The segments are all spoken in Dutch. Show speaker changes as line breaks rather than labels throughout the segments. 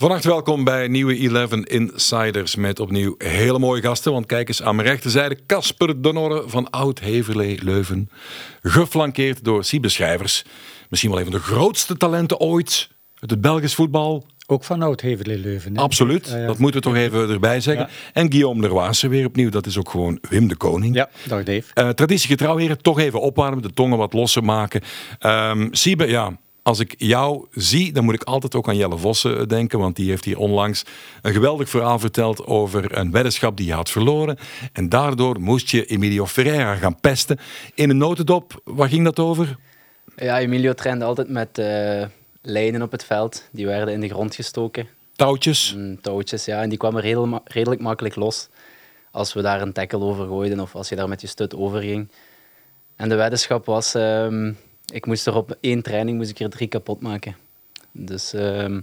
Vannacht welkom bij nieuwe 11 Insiders met opnieuw hele mooie gasten. Want kijk eens aan mijn rechterzijde Casper Donorre van Oud-Heverlee Leuven. Geflankeerd door Siebe Schrijvers. Misschien wel een van de grootste talenten ooit uit het Belgisch voetbal.
Ook van Oud-Heverlee Leuven. Hè?
Absoluut,
Ja, ja.
dat moeten we toch even erbij zeggen. En Guillaume Lerwaarse weer opnieuw, dat is ook gewoon Wim de Koning.
Ja, dag Dave.
Eh, traditiegetrouw heren, toch even opwarmen, de tongen wat losser maken. Siebe, ja, als ik jou zie, dan moet ik altijd ook aan Jelle Vossen eh, denken, want die heeft hier onlangs een geweldig verhaal verteld over een weddenschap die je had verloren. En daardoor moest je Emilio Ferreira gaan pesten. In een notendop, waar ging dat over?
Ja, Emilio trainde altijd met eh, lijnen op het veld. Die werden in de grond gestoken.
Touwtjes.
Mm, touwtjes, ja. En die kwamen redel- redelijk makkelijk los. Als we daar een tackle over gooiden of als je daar met je stut over ging. En de weddenschap was... ehm, ik moest er op één training moest ik er drie kapot maken. Dus ehm,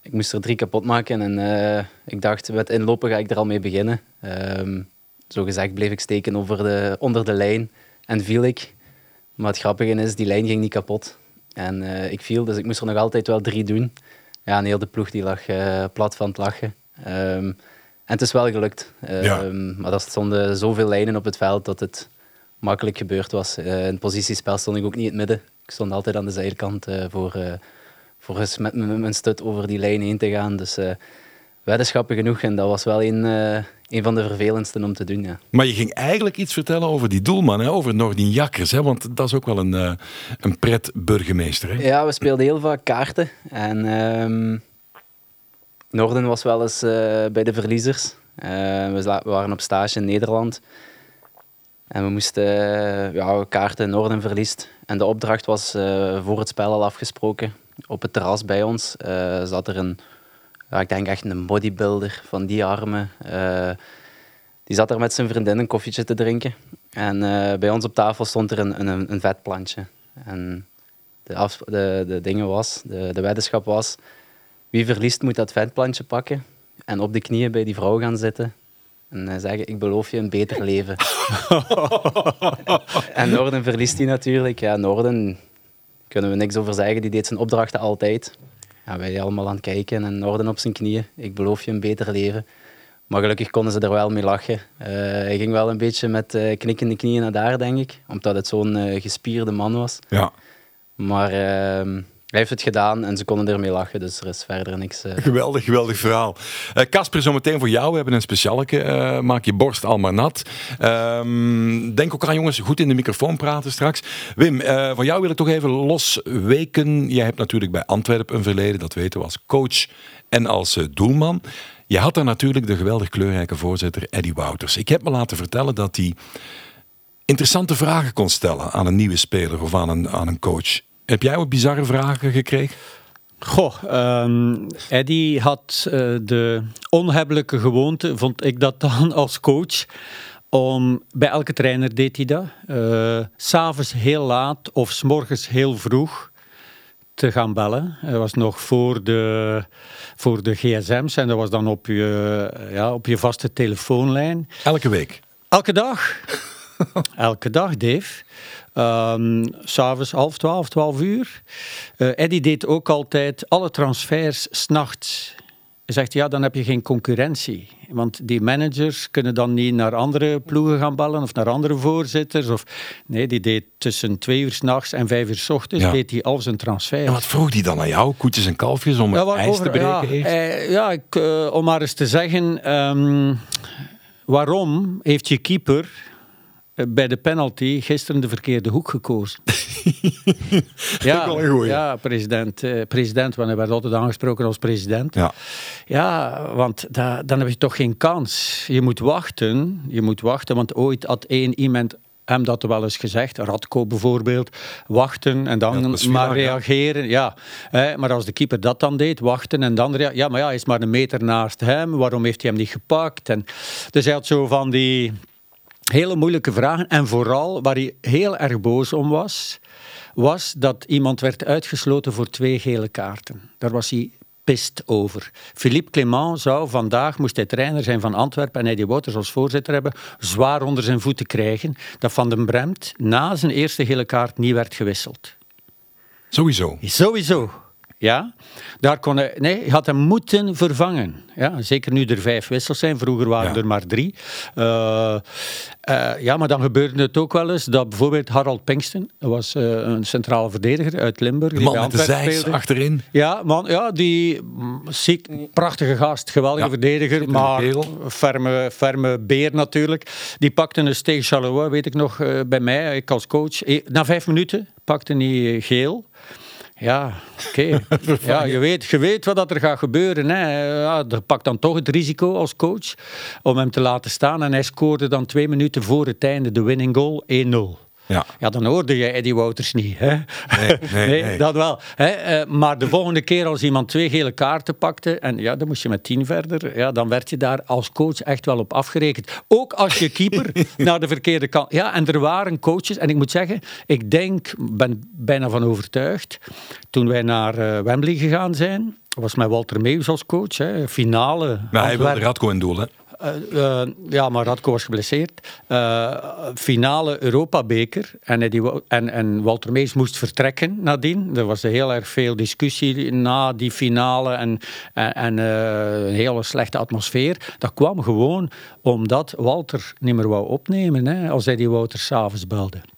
ik moest er drie kapot maken. En eh, ik dacht, met inlopen ga ik er al mee beginnen. Ehm zo gezegd bleef ik steken over de, onder de lijn. En viel ik. Maar het grappige is, die lijn ging niet kapot. En eh, ik viel, dus ik moest er nog altijd wel drie doen. Ja, en heel de ploeg die lag eh, plat van het lachen. Ehm, en het is wel gelukt.
Ja.
Maar er stonden zoveel lijnen op het veld dat het makkelijk gebeurd was. Eh, in het positiespel stond ik ook niet in het midden. Ik stond altijd aan de zijkant eh, voor, eh, voor eens met mijn stut over die lijn heen te gaan. Dus weddenschappen genoeg. En dat was wel een, een van de vervelendste om te doen. Ja.
Maar je ging eigenlijk iets vertellen over die doelman, hè? over Nordin Jakkers. Hè? Want dat is ook wel een, een pret burgemeester. Hè?
Ja, we speelden heel vaak kaarten. En ehm Norden was wel eens bij de verliezers. We waren op stage in Nederland. En we moesten eh, ja, kaarten Norden verliest. En de opdracht was eh, voor het spel al afgesproken. Op het terras bij ons eh, zat er een, ja, ik denk echt een bodybuilder van die armen. Die zat er met zijn vriendin een koffietje te drinken. En bij ons op tafel stond er een, een, een vetplantje. En de, af, de, de dingen was, de, de weddenschap was, wie verliest moet dat vetplantje pakken en op de knieën bij die vrouw gaan zitten en eh, zeggen, ik beloof je een beter leven. en Norden verliest die natuurlijk. Ja, Norden, kunnen we niks over zeggen, die deed zijn opdrachten altijd. Ja, wij allemaal aan het kijken en Norden op zijn knieën, ik beloof je een beter leven. Maar gelukkig konden ze er wel mee lachen. Eh, hij ging wel een beetje met eh, knikkende knieën naar daar, denk ik. Omdat het zo'n gespierde man was.
Ja.
Maar ehm, hij heeft het gedaan en ze konden ermee lachen, dus er is verder niks. eh.
Geweldig, geweldig verhaal. Eh, Casper, zometeen voor jou. We hebben een specialeke. eh, maak je borst al maar nat. Ehm, denk ook aan jongens, goed in de microfoon praten straks. Wim, van jou wil ik toch even losweken. Jij hebt natuurlijk bij Antwerpen een verleden, dat weten we als coach en als doelman. Je had daar natuurlijk de geweldig kleurrijke voorzitter Eddie Wouters. Ik heb me laten vertellen dat hij interessante vragen kon stellen aan een nieuwe speler of aan een, aan een coach. Heb jij ook bizarre vragen gekregen?
Goh, ehm Eddy had eh, de onhebbelijke gewoonte, vond ik dat dan als coach, om bij elke trainer deed hij dat. s S'avonds heel laat of s morgens heel vroeg te gaan bellen. Dat was nog voor de, voor de gsm's en dat was dan op je, ja, op je vaste telefoonlijn.
Elke week.
Elke dag. Elke dag, Dave. Ehm, S'avonds half twaalf, twaalf uur. Eh Eddie deed ook altijd alle transfers s'nachts. Hij zegt, ja, dan heb je geen concurrentie. Want die managers kunnen dan niet naar andere ploegen gaan bellen of naar andere voorzitters. Of... Nee, die deed tussen twee uur s'nachts en vijf uur s ochtends
Ja.
deed hij al zijn transfers.
En wat vroeg hij dan aan jou? Koetjes en kalfjes om het
Ja,
ijs te breken?
Ja, eh, ja ik, eh, om maar eens te zeggen, ehm, waarom heeft je keeper bij de penalty gisteren de verkeerde hoek gekozen? ja,
goeie.
ja, president, eh, president, want hij werd altijd aangesproken als president.
Ja.
Ja, want da- dan heb je toch geen kans. Je moet wachten, je moet wachten, want ooit had één iemand hem dat wel eens gezegd, Radko bijvoorbeeld, wachten en dan maar reageren. Ja. Hè, maar als de keeper dat dan deed, wachten en dan rea- ja, maar ja, hij is maar een meter naast hem, waarom heeft hij hem niet gepakt? En, dus hij had zo van die hele moeilijke vragen en vooral waar hij heel erg boos om was, was dat iemand werd uitgesloten voor twee gele kaarten. Daar was hij pist over. Philippe Clément zou vandaag, moest hij trainer zijn van Antwerpen en Eddie Wouters als voorzitter hebben, zwaar onder zijn voeten krijgen dat Van den Bremt na zijn eerste gele kaart niet werd gewisseld.
Sowieso.
Sowieso. Ja, daar kon hij, nee, hij had hem moeten vervangen. Ja, zeker nu er vijf wissels zijn, vroeger waren
Ja.
er maar drie. Eh, eh, ja, maar dan gebeurde het ook wel eens dat bijvoorbeeld Harald Pinkston, dat was eh, een centrale verdediger uit Limburg.
De
die
man
bij
met de zijs achterin.
Ja, man, ja, die mm, ziek, prachtige gast, geweldige
Ja,
verdediger, maar ferme, ferme beer natuurlijk. Die pakte een tegen Charleroi, weet ik nog, bij mij, ik als coach. Na vijf minuten pakte hij geel. Ja, oké. ja, je, weet, je weet wat dat er gaat gebeuren. Hè. Ja, pakt dan toch het risico als coach om hem te laten staan. En hij scoorde dan twee minuten voor het einde de winning goal 1-0.
Ja.
Ja, dan hoorde je Eddie Wouters niet. Hè?
Nee, nee, nee.
dat wel. Hè? eh, Maar de volgende keer als iemand twee gele kaarten pakte, en ja, dan moest je met tien verder, ja, dan werd je daar als coach echt wel op afgerekend. Ook als je keeper naar de verkeerde kant... Ja, en er waren coaches, en ik moet zeggen, ik denk, ben bijna van overtuigd, toen wij naar eh, Wembley gegaan zijn, was met Walter Meeuws als coach, hè, finale.
Maar hij wilde. Radko in doel, hè?
Eh, eh, ja, maar Radko was geblesseerd. Eh, finale Europa-beker. En, en, en Walter Mees moest vertrekken nadien. Er was heel erg veel discussie na die finale en, en, en, een hele slechte atmosfeer. Dat kwam gewoon omdat Walter niet meer wou opnemen hè, als Eddie Wouter s'avonds belde.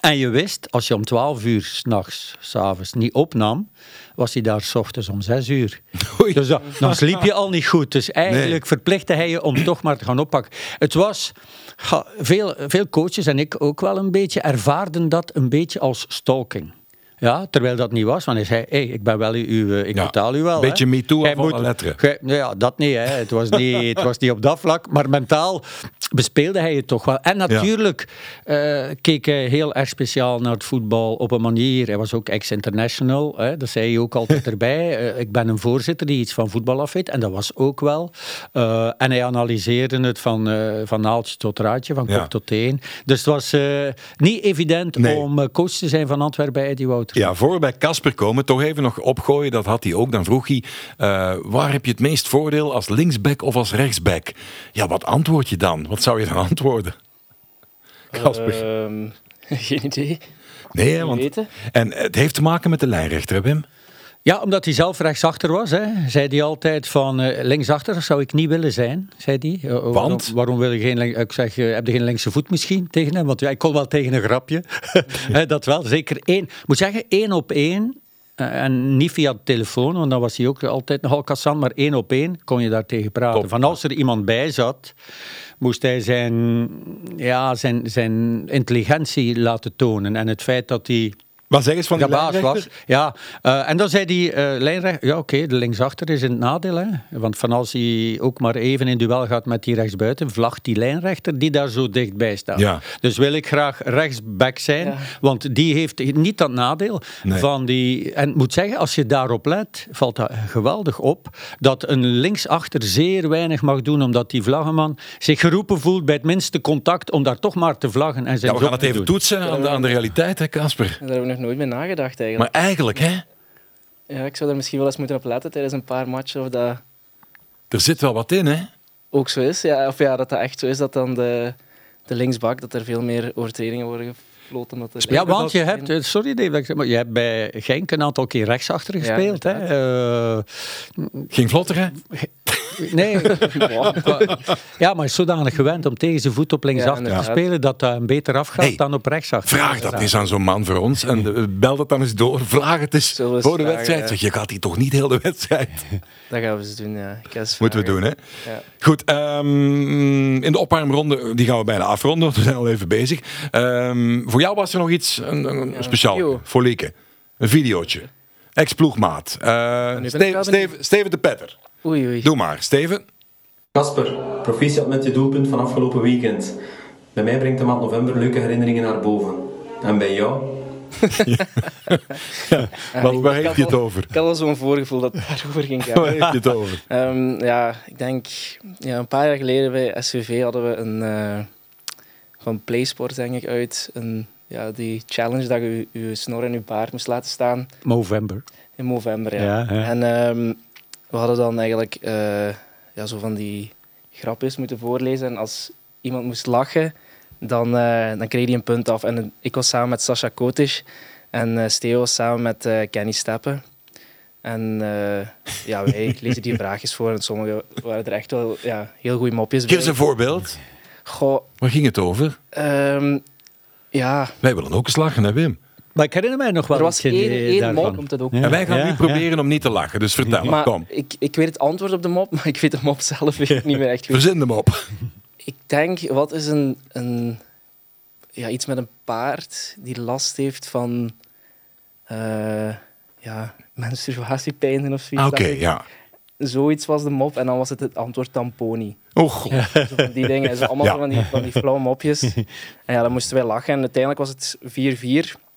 En je wist, als je om 12 uur s'nachts, s'avonds, niet opnam, was hij daar s ochtends om 6 uur.
Oei.
Dus dan, dan sliep je al niet goed. Dus eigenlijk verplichtte hij je om toch maar te gaan oppakken. Het was... veel, veel coaches, en ik ook wel een beetje, ervaarden dat een beetje als stalking. Ja, terwijl dat niet was, want hij zei, hey, ik ben wel uw, eh, ik
Ja,
betaal u wel.
beetje
hè.
me too
moet-
letteren.
Gij- ja, dat niet, hè. Het, was niet, het was niet op dat vlak, maar mentaal bespeelde hij het toch wel. En natuurlijk eh, keek hij heel erg speciaal naar het voetbal op een manier. Hij was ook ex-international, dat zei hij ook altijd erbij. Eh, ik ben een voorzitter die iets van voetbal af weet, en dat was ook wel. En hij analyseerde het van, van naaltje tot raadje, van
Ja.
kop tot teen. Dus het was niet evident
Nee.
om coach te zijn van Antwerpen bij Eddie
Ja, voor we bij Casper komen, toch even nog opgooien, dat had hij ook. Dan vroeg hij, eh, waar heb je het meest voordeel als linksback of als rechtsback? Ja, wat antwoord je dan? Wat zou je dan antwoorden? Casper.
Ehm, geen idee.
nee, want...
weten.
En het heeft te maken met de lijnrechter, Wim?
Ja, omdat hij zelf rechtsachter was, hè, zei hij altijd van eh, linksachter zou ik niet willen zijn, zei hij. Eh, waarom-
Want?
Waarom, wil je geen, ik zeg, eh, heb je geen linkse voet misschien tegen hem? Want ja, ik kon wel tegen een grapje. Dat wel, zeker één. Ik moet zeggen, één op één. eh, En niet via de telefoon, want dan was hij ook altijd nogal kassant, maar één op één kon je daar tegen praten.
Top.
Van als er iemand bij zat, moest hij zijn, ja, zijn, zijn intelligentie laten tonen. En het feit dat hij
Maar zeg eens van die
de baas was.
lijnrechter.
Ja, eh, en dan zei die eh lijnrechter, ja oké, de linksachter is in het nadeel. Hè? Want van als hij ook maar even in duel gaat met die rechtsbuiten, vlagt die lijnrechter die daar zo dichtbij staat.
Ja.
Dus wil ik graag rechtsback zijn,
Ja.
want die heeft niet dat nadeel
Nee.
van die... En ik moet zeggen, als je daarop let, valt dat geweldig op, dat een linksachter zeer weinig mag doen, omdat die vlaggenman zich geroepen voelt bij het minste contact om daar toch maar te vlaggen en zijn
Ja, we gaan het even
doen.
toetsen aan de, aan de realiteit, hè, Casper?
Daar nog nooit mee nagedacht eigenlijk.
Maar eigenlijk, hè,
Ja, ik zou er misschien wel eens moeten op letten tijdens een paar matchen of dat
er zit wel wat in, hè?
ook zo is. Ja, of ja, dat dat echt zo is dat dan de, de linksbak, dat er veel meer overtredingen worden gefloten. Er
Ja, want je hebt, eh, sorry Dave, dat ik zeg, maar je hebt bij Genk een aantal keer rechtsachter
Ja,
gespeeld. hè? Eh,
Ging vlotter, hè?
Nee, ja, maar is zodanig gewend om tegen zijn voet op linksachter te spelen dat dat hem beter afgaat
Hey,
dan op rechtsachter.
Vraag dat eens aan zo'n man voor ons. En eh, bel dat dan eens door. Vraag het eens voor de
vragen,
wedstrijd. Zeg, je gaat hier toch niet heel de wedstrijd?
Dat gaan we eens doen, ja.
Moeten we doen, hè?
Ja.
Goed, ehm, in de opwarmronde, die gaan we bijna afronden, want we zijn al even bezig. Ehm, voor jou was er nog iets een, speciaal voor Lieke. Een videootje. Ex-ploegmaat. Eh, Steven, Steven de Petter.
Oei, oei.
Doe maar, Steven.
Casper, proficiat met je doelpunt van afgelopen weekend. Bij mij brengt de maand november leuke herinneringen naar boven. En bij jou?
Wat,
ik-
waar
had
je het over?
Ik had al zo'n voorgevoel dat het daarover ging gaan.
Waar heeft je het over?
Ehm, ja, ik denk ja, een paar jaar geleden bij SVV hadden we een eh, van PlaySport denk ik uit een ja, die challenge dat je je, snor en je baard moest laten staan
Movember.
in november. Ja.
Ja, ja.
En ehm, we hadden dan eigenlijk eh, ja, zo van die grapjes moeten voorlezen en als iemand moest lachen, dan, eh, dan kreeg hij een punt af. En ik was samen met Sascha Kotisch en eh Steo was samen met Kenny Steppen.
En ja, wij lezen die vraagjes voor en sommige waren er echt wel ja, heel goede mopjes
Geef eens
bij.
een voorbeeld.
Goh,
Waar ging het over?
ehm, ja,
Wij willen ook eens lachen, hè Wim?
Maar ik herinner mij nog wel
er was één, mop, komt het ook.
Ja.
En wij gaan
ja,
nu
ja.
proberen om niet te lachen. Dus vertel,
Maar
kom.
ik, ik weet het antwoord op de mop, maar ik weet de mop zelf niet meer echt goed.
Verzin hem op.
Ik denk, wat is een, een ja, iets met een paard die last heeft van eh, ja, menstruatiepijnen of zoiets.
Ah, Oké, ja.
Zoiets was de mop en dan was het het antwoord tamponi.
Oh god.
Zo van die dingen, zo allemaal
Ja.
van, die, van die flauwe mopjes. En ja, dan moesten wij lachen en uiteindelijk was het 4-4.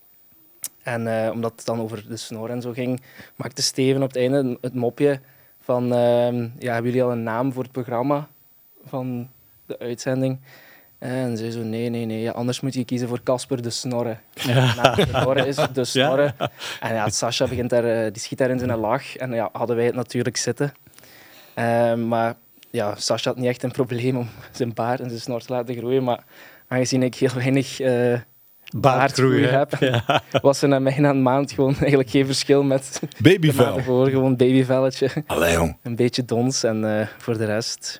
En eh, omdat het dan over de snor en zo ging, maakte Steven op het einde het mopje van... ehm, ja, hebben jullie al een naam voor het programma van de uitzending? En zei zo, nee, nee, nee, ja, anders moet je kiezen voor Casper de Snorre.
Ja.
De Snorre is de Snorre. En ja, Sascha begint daar, eh, die schiet daar in zijn lach. En ja, hadden wij het natuurlijk zitten. Ehm, maar ja, Sascha had niet echt een probleem om zijn baard en zijn snor te laten groeien. Maar aangezien ik heel weinig eh baardgroei was er na mij na een maand gewoon eigenlijk geen verschil met
Babyvel.
ervoor. Gewoon babyvelletje,
Allee, jong.
een beetje dons en eh, voor de rest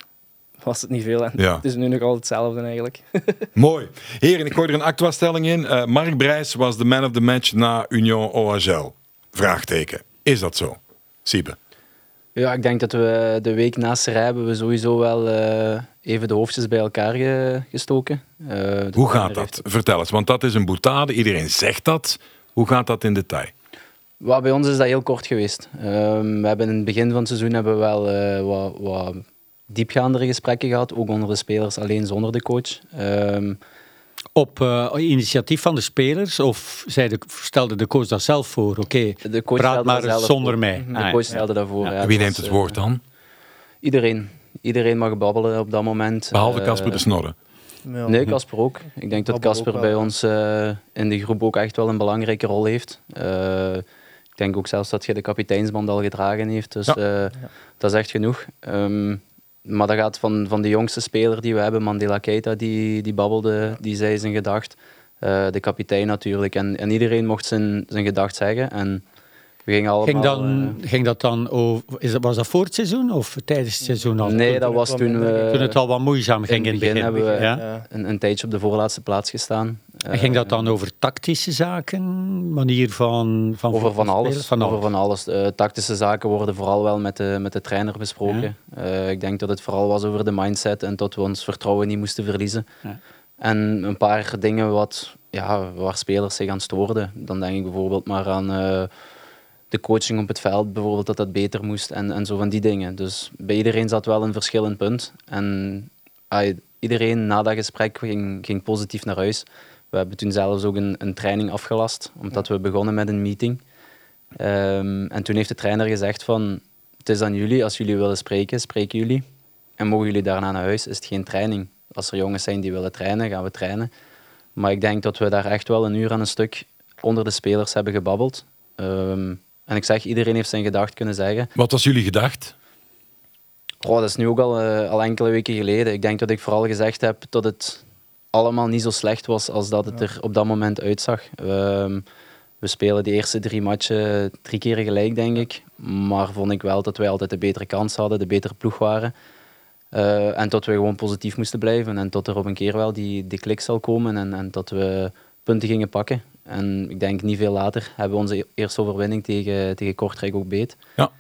was het niet veel. En
Ja.
Het is nu nog altijd hetzelfde eigenlijk.
Mooi. Heren, ik gooi er een actua-stelling in. Eh, Mark Brijs was de man of the match na Union OHL. Vraagteken. Is dat zo? Siebe.
Ja, ik denk dat we de week naast rij hebben we sowieso wel eh, even de hoofdjes bij elkaar ge- gestoken. Eh,
Hoe gaat dat? Vertel eens, want dat is een boetade. Iedereen zegt dat. Hoe gaat dat in detail?
Wel, bij ons is dat heel kort geweest. Ehm, we hebben in het begin van het seizoen hebben we wel eh, wat, wat diepgaandere gesprekken gehad, ook onder de spelers, alleen zonder de coach.
Op eh, initiatief van de spelers? Of zei de, stelde de coach dat zelf voor? Oké,
de coach
praat
stelde
maar zonder
voor.
mij.
De
Ah,
coach stelde dat voor.
Ja.
ja.
Wie neemt het
eh,
woord dan?
Iedereen. Iedereen mag babbelen op dat moment.
Behalve
Eh,
Casper de Snorre.
Ja.
Nee, Casper ook. Ik denk dat Casper bij ons eh, in de groep ook echt wel een belangrijke rol heeft. Eh, ik denk ook zelfs dat je de kapiteinsband al gedragen heeft. Dus
Ja.
eh, dat is echt genoeg. Ehm, maar dat gaat van, van de jongste speler die we hebben, Mandela Keita, die, die babbelde, die zei zijn gedacht. Eh, de kapitein natuurlijk. En, en iedereen mocht zijn, zijn gedacht zeggen. En we gingen allemaal...
Ging, dan,
eh,
ging dat dan over, is dat, was dat voor het seizoen of tijdens het seizoen al?
nee, dat was toen we...
Toen het al wat moeizaam
in
ging in
het begin
begin.
hebben we-
ja?
Een, een tijdje op de voorlaatste plaats gestaan.
En ging dat
Eh,
dan over tactische zaken, manier van, van
Over van alles.
spelen? Van
over
alles.
van alles. Eh, tactische zaken worden vooral wel met de, met de trainer besproken. Eh, ik denk dat het vooral was over de mindset en dat we ons vertrouwen niet moesten verliezen.
Ja.
En een paar dingen wat, ja, waar spelers zich aan stoorden. Dan denk ik bijvoorbeeld maar aan eh, de coaching op het veld, bijvoorbeeld dat dat beter moest en, en zo van die dingen. Dus bij iedereen zat wel een verschillend punt. En ah, iedereen na dat gesprek ging, ging positief naar huis. We hebben toen zelfs ook een, een training afgelast, omdat we begonnen met een meeting. Ehm, en toen heeft de trainer gezegd van, het is aan jullie, als jullie willen spreken, spreken jullie. En mogen jullie daarna naar huis, is het geen training. Als er jongens zijn die willen trainen, gaan we trainen. Maar ik denk dat we daar echt wel een uur aan een stuk onder de spelers hebben gebabbeld. Ehm, en ik zeg, iedereen heeft zijn gedacht kunnen zeggen.
Wat was jullie gedacht?
Oh, dat is nu ook al, eh, al enkele weken geleden. Ik denk dat ik vooral gezegd heb dat het allemaal niet zo slecht was als dat het er op dat moment uitzag. Ehm, we spelen de eerste drie matchen drie keer gelijk, denk ik. Maar vond ik wel dat wij altijd de betere kans hadden, de betere ploeg waren. Eh, en dat we gewoon positief moesten blijven. En tot er op een keer wel die, die klik zal komen en, en dat we punten gingen pakken. En ik denk niet veel later hebben we onze eerste overwinning tegen, tegen Kortrijk ook beet.
Ja.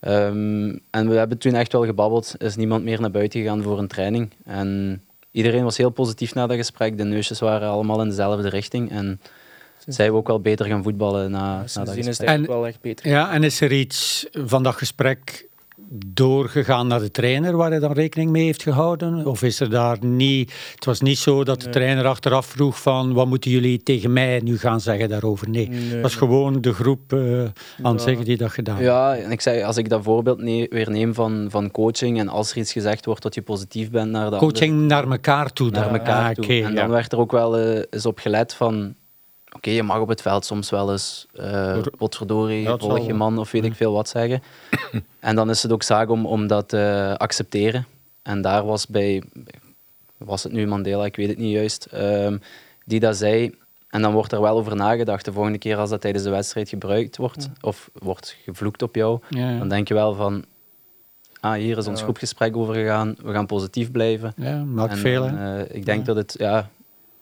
Ehm, en we hebben toen echt wel gebabbeld. Er is niemand meer naar buiten gegaan voor een training. En iedereen was heel positief na dat gesprek. De neusjes waren allemaal in dezelfde richting. En zij we ook wel beter gaan voetballen na, na dat
is het
gesprek.
eigenlijk wel echt beter.
Ja, en is er iets van dat gesprek doorgegaan naar de trainer waar hij dan rekening mee heeft gehouden? Of is er daar niet... Het was niet zo dat de
Nee.
trainer achteraf vroeg van wat moeten jullie tegen mij nu gaan zeggen daarover? Nee,
Nee,
het was
nee.
gewoon de groep eh, aan het zeggen die dat gedaan heeft.
Ja, en ik zeg, als ik dat voorbeeld ne- weer neem van, van coaching en als er iets gezegd wordt dat je positief bent naar de
Coaching
andere-
naar elkaar toe.
naar elkaar
Ah,
toe. en
ja.
dan werd er ook wel eh, eens op gelet van... Oké, je mag op het veld soms wel eens uh, potverdorie,
Ja,
volg je man of weet ik veel wat zeggen. en dan is het ook zaak om, om dat te accepteren. En daar was bij... Was het nu Mandela? Ik weet het niet juist. ehm, die dat zei... En dan wordt er wel over nagedacht. De volgende keer als dat tijdens de wedstrijd gebruikt wordt, of wordt gevloekt op jou,
Ja,
dan denk je wel van, ah, hier is ons groepgesprek over gegaan, we gaan positief blijven.
Ja, maakt
En,
veel, hè.
eh, ik denk dat het, ja,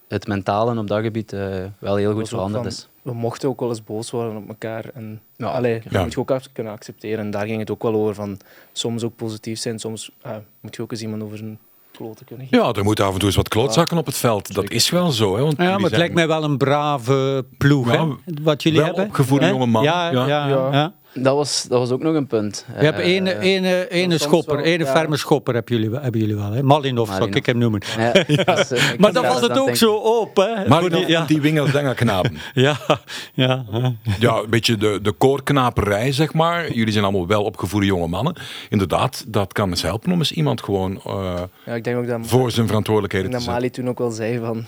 het mentale op dat gebied eh, wel heel goed veranderd
van-
is.
We mochten ook wel eens boos worden op elkaar. En,
Ja,
allee,
zeker.
dat
Ja.
moet je ook kunnen accepteren. En daar ging het ook wel over. Van, soms ook positief zijn, soms ah, moet je ook eens iemand over zijn kloten kunnen geven.
Ja, er moet af en toe eens wat klootzakken op het veld. Dat is wel zo. Hè, want
Ja, maar het
zijn
lijkt mij wel een brave ploeg,
Ja,
hè, wat jullie
wel
hebben.
opgevoede jonge man.
Ja,
Ja.
Dat was, dat was ook nog een punt.
Je hebt ene, ene
soms
schopper,
ja.
ferme schopper hebben jullie, hebben jullie wel. Hè? Malinov, zou ik hem noemen.
ja, dus, ik
Maar
was
dan valt het ook
denken.
zo op, hè.
Maar
die- ja,
die
ja, ja.
Ja, een beetje de, de koorknaperij, zeg maar. Jullie zijn allemaal wel opgevoede jonge mannen. Inderdaad, dat kan eens helpen om eens iemand gewoon eh,
Ja, ik denk ook dat,
voor zijn
ik
verantwoordelijkheden
denk
te
dat
zetten.
Mali toen ook wel zei van...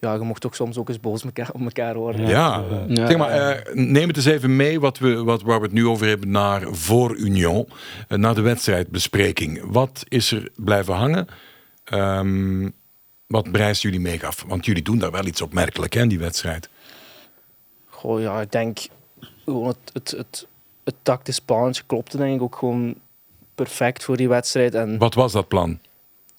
Ja, je mocht toch soms ook eens boos mekaar, op elkaar worden.
Ja,
Ja.
zeg maar, eh, neem het eens even mee wat we, wat, waar we het nu over hebben naar voor Union, eh, naar de wedstrijdbespreking. Wat is er blijven hangen? Ehm, wat prijst jullie mee af? Want jullie doen daar wel iets opmerkelijk hè, in die wedstrijd.
Goh, ja, ik denk gewoon het, het, het, het tactisch plannetje klopte denk ik ook gewoon perfect voor die wedstrijd. En
Wat was dat plan?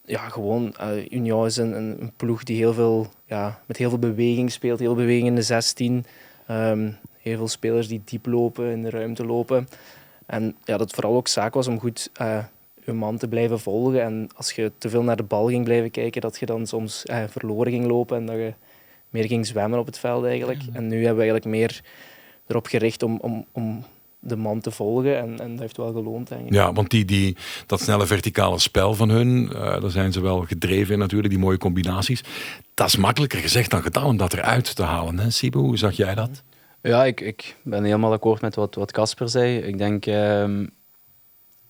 Ja, gewoon, eh Union is een, een, ploeg die heel veel, ja, met heel veel beweging speelt, heel veel beweging in de 16. Ehm, heel veel spelers die diep lopen, in de ruimte lopen. En ja, dat het vooral ook zaak was om goed eh je man te blijven volgen. En als je te veel naar de bal ging blijven kijken, dat je dan soms eh, verloren ging lopen en dat je meer ging zwemmen op het veld eigenlijk. En nu hebben we eigenlijk meer erop gericht om, om, om de man te volgen. En, en dat heeft wel geloond, denk ik.
Ja, want die, die, dat snelle verticale spel van hun, eh, daar zijn ze wel gedreven in natuurlijk, die mooie combinaties. Dat is makkelijker gezegd dan gedaan om dat eruit te halen. Hè, Sibo, hoe zag jij dat?
Ja, ik, ik ben helemaal akkoord met wat wat Casper zei. Ik denk, ehm,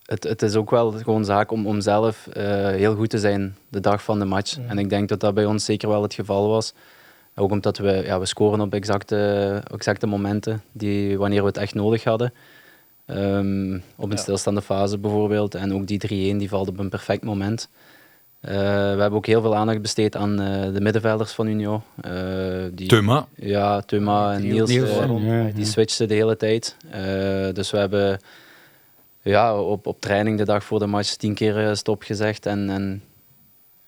het, het is ook wel gewoon zaak om, om zelf eh, heel goed te zijn de dag van de match. En ik denk dat dat bij ons zeker wel het geval was. Ook omdat we, ja, we scoren op exacte, exacte momenten, die, wanneer we het echt nodig hadden. Ehm, op een
Ja.
stilstaande fase bijvoorbeeld. En ook die 3-1 die valt op een perfect moment. Eh, we hebben ook heel veel aandacht besteed aan eh, de middenvelders van Union. Eh, die,
Thuma,
ja, Thuma en Niels,
Niels, ja, ja.
die switchten de hele tijd. Eh, dus we hebben ja, op, op training de dag voor de match tien keer stop gezegd. En, en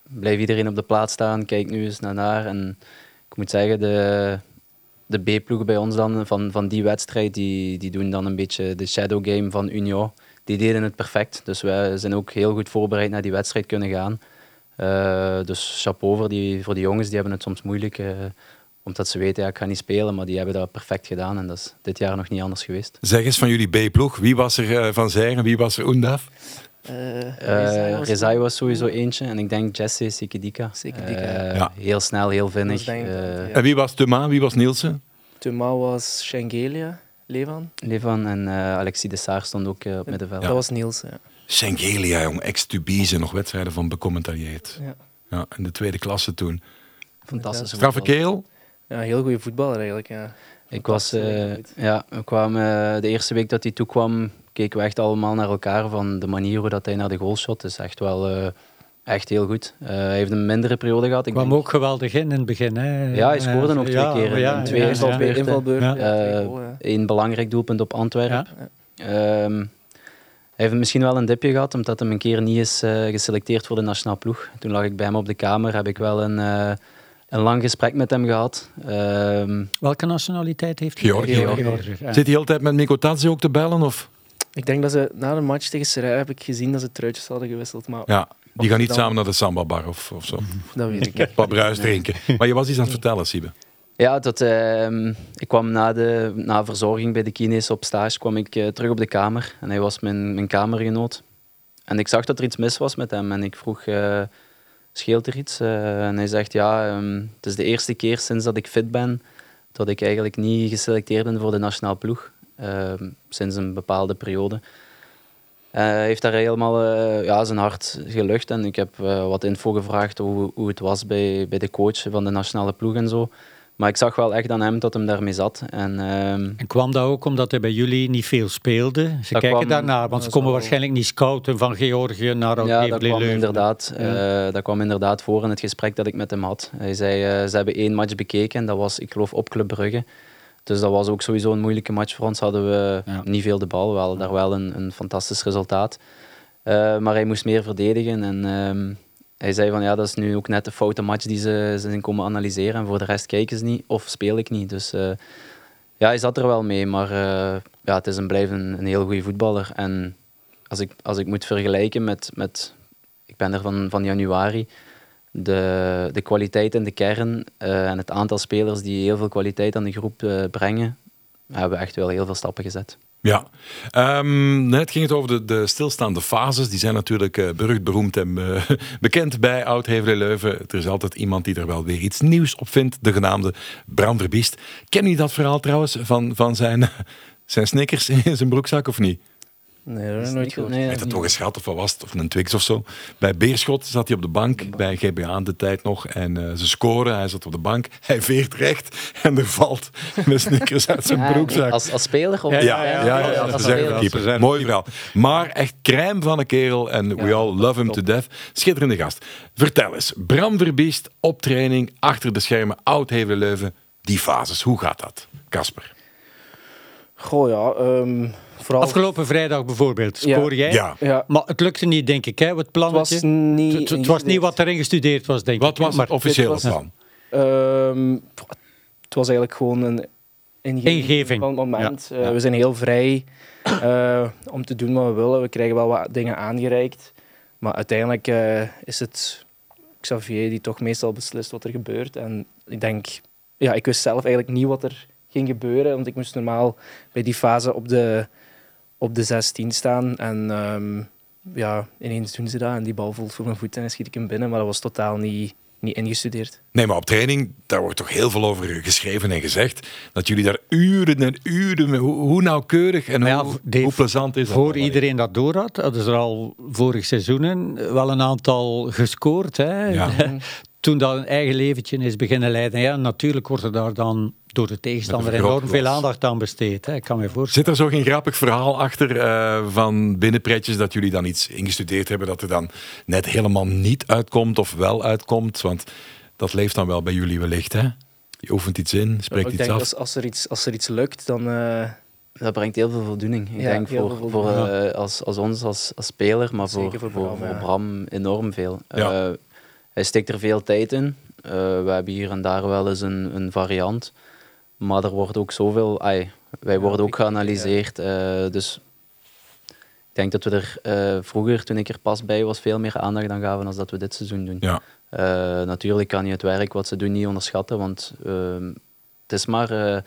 blijf iedereen op de plaats staan, kijk nu eens naar daar. En ik moet zeggen, de, de B-ploegen bij ons dan van, van die wedstrijd, die, die doen dan een beetje de shadow game van Union. Die deden het perfect. Dus wij zijn ook heel goed voorbereid naar die wedstrijd kunnen gaan. Eh, dus chapeau voor die, voor die jongens, die hebben het soms moeilijk. eh, omdat ze weten, ja, ik ga niet spelen, maar die hebben dat perfect gedaan. En dat is dit jaar nog niet anders geweest.
zeg eens van jullie B-ploeg, wie was er eh, van Zijren, wie was er Oendaf?
Eh,
Eh Rezai was sowieso eentje. En ik denk Jesse Sikidika.
Sikidika,
Eh,
ja.
Heel snel, heel vinnig. Eh.
En wie was Thuma, wie was Nielsen?
Thuma was Schengelia, Levan.
Levan en eh, Alexis de Saar stond ook op middenveld.
Dat was Niels, ja.
Schengelia, jong, ex-Tubize, nog wedstrijden van becommentarieerd.
ja.
Ja, in de tweede klasse toen.
Fantastische
Straffe keel?
Ja, heel goede voetballer eigenlijk, ja.
Ik was, eh,
Fantastisch.
ja, we kwamen, de eerste week dat hij toekwam, keken we echt allemaal naar elkaar van de manier hoe dat hij naar de goal shot. is echt wel eh, echt heel goed. Eh, hij heeft een mindere periode gehad. Ik
kwam
denk-
ook geweldig in in het begin. Hè.
Ja, hij scoorde ook twee
Ja,
keer in-
ja,
in twee
ja,
invalbeurten.
Ja.
Eh. Een belangrijk doelpunt op Antwerpen.
Ja.
Ehm, hij heeft misschien wel een dipje gehad, omdat hij een keer niet is eh, geselecteerd voor de nationale ploeg. Toen lag ik bij hem op de kamer, heb ik wel een, eh, een lang gesprek met hem gehad. Ehm,
Welke nationaliteit heeft hij?
Georgië. Zit hij de hele tijd met Mikotadze ook te bellen? Of?
Ik denk dat ze na de match tegen Serrail heb ik gezien dat ze truitjes hadden gewisseld, maar
Ja, die gaan niet
dan-
samen naar de samba bar of, of zo.
dat weet ik.
Wat bruis drinken. Maar je was iets aan het vertellen, Siebe.
ja, dat, ehm, ik kwam na de na verzorging bij de kines op stage kwam ik eh, terug op de kamer. En hij was mijn, mijn kamergenoot. En ik zag dat er iets mis was met hem. En ik vroeg, eh, scheelt er iets? Eh, en hij zegt, ja, ehm, het is de eerste keer sinds dat ik fit ben dat ik eigenlijk niet geselecteerd ben voor de nationale ploeg. Ehm, sinds een bepaalde periode. Eh, Hij heeft daar helemaal eh, ja, zijn hart gelucht en ik heb eh, wat info gevraagd hoe, hoe het was bij, bij de coach van de nationale ploeg en zo. Maar ik zag wel echt aan hem dat hem daarmee zat. En, ehm,
En kwam dat ook omdat hij bij jullie niet veel speelde? Ze kijken
kwam-
daarnaar, want ze komen waarschijnlijk niet scouten van Georgië naar
ja, dat kwam,
Leuven.
inderdaad,
Ja.
eh, dat kwam inderdaad voor in het gesprek dat ik met hem had. Hij zei, eh, ze hebben één match bekeken en dat was, ik geloof, op Club Brugge. Dus dat was ook sowieso een moeilijke match voor ons. Hadden we
Ja.
niet veel de bal, wel, daar wel een, een fantastisch resultaat. Eh, maar hij moest meer verdedigen en ehm, hij zei van ja, dat is nu ook net de foute match die ze ze zijn komen analyseren. En voor de rest kijken ze niet of speel ik niet. Dus eh, ja, hij zat er wel mee, maar eh, ja, het is en blijft een, een heel goede voetballer. En als ik, als ik moet vergelijken met, met ik ben er van, van januari, de, de kwaliteit in de kern eh, en het aantal spelers die heel veel kwaliteit aan de groep eh, brengen, hebben we echt wel heel veel stappen gezet.
Ja, Ehm, net ging het over de, de stilstaande fases. Die zijn natuurlijk eh, berucht, beroemd en bekend bij oud heverlee Leuven. Er is altijd iemand die er wel weer iets nieuws op vindt, de genaamde Bram Verbiest. Ken je dat verhaal trouwens van, van zijn, zijn snickers in zijn broekzak of niet?
Nee, dat ik nooit gehoord.
Nee,
heeft het toch eens gehad of wat was het? Of een Twix of zo. Bij Beerschot zat hij op de bank, bij GBA aan de tijd nog. En eh, ze scoren, hij zat op de bank. Hij veert recht en er valt een snickers uit zijn
Ja,
broekzak.
Als, als speler? Of,
Ja,
Ja, ja, ja,
als
als
speler.
reservekeeper. Mooi verhaal. Maar echt crème van een kerel en we
Ja,
all love him
top.
to death. Schitterende gast. Vertel eens, Bram Verbiest op training, achter de schermen, oud heverlee Leuven. Die fases, hoe gaat dat? Casper.
Goh, ja. ehm, vooral...
Afgelopen vrijdag bijvoorbeeld,
Ja.
scoor jij?
Ja.
Ja,
Maar het lukte niet, denk ik, hè, het
het
plannetje.
was niet...
Het- was niet wat erin gestudeerd was, denk
Wat
ik. hè,
was
maar
het officiële plan?
Ehm, het was eigenlijk gewoon een ingeving,
Ingeving,
van het moment.
ja.
Eh,
Ja.
We zijn heel vrij eh, om te doen wat we willen. We krijgen wel wat dingen aangereikt. Maar uiteindelijk eh, is het Xavier die toch meestal beslist wat er gebeurt. En ik denk... Ja, ik wist zelf eigenlijk niet wat er ging gebeuren. Want ik moest normaal bij die fase op de, op de 16 staan. En ehm, ja, ineens doen ze dat. En die bal voelt voor mijn voet en schiet ik hem binnen. Maar dat was totaal niet, niet ingestudeerd.
Nee, maar op training, daar wordt toch heel veel over geschreven en gezegd. Dat jullie daar uren en uren, mee- hoe, hoe nauwkeurig en
ja,
hoe,
Dave,
hoe plezant is dat?
Voor
allemaal?
iedereen dat door had, hadden ze er al vorig seizoenen wel een aantal gescoord. Hè.
Ja.
Toen dat een eigen leventje is beginnen leiden. Ja, natuurlijk wordt er daar dan door de tegenstander enorm veel aandacht aan besteed. Hè. Ik kan me voorstellen.
Zit er zo geen grappig verhaal achter eh, van binnenpretjes dat jullie dan iets ingestudeerd hebben dat er dan net helemaal niet uitkomt of wel uitkomt? Want dat leeft dan wel bij jullie wellicht, hè? Je oefent iets in, spreekt
ik
iets
denk
af.
als, als, er iets, als er iets lukt, dan... eh,
Dat brengt heel veel voldoening. Ik
Ja,
denk voor, voor, eh, als, als ons als, als speler, maar voor,
Zeker
voor,
voor
voor,
Bram, ja.
Bram enorm veel.
Ja.
Eh, hij steekt er veel tijd in. Eh, we hebben hier en daar wel eens een, een variant. Maar er wordt ook zoveel... ai, wij worden ook geanalyseerd. eh, dus ik denk dat we er eh, vroeger, toen ik er pas bij was, veel meer aandacht aan gaven dan dat we dit seizoen doen.
Ja.
Eh, natuurlijk kan je het werk wat ze doen niet onderschatten, want ehm, het is maar eh,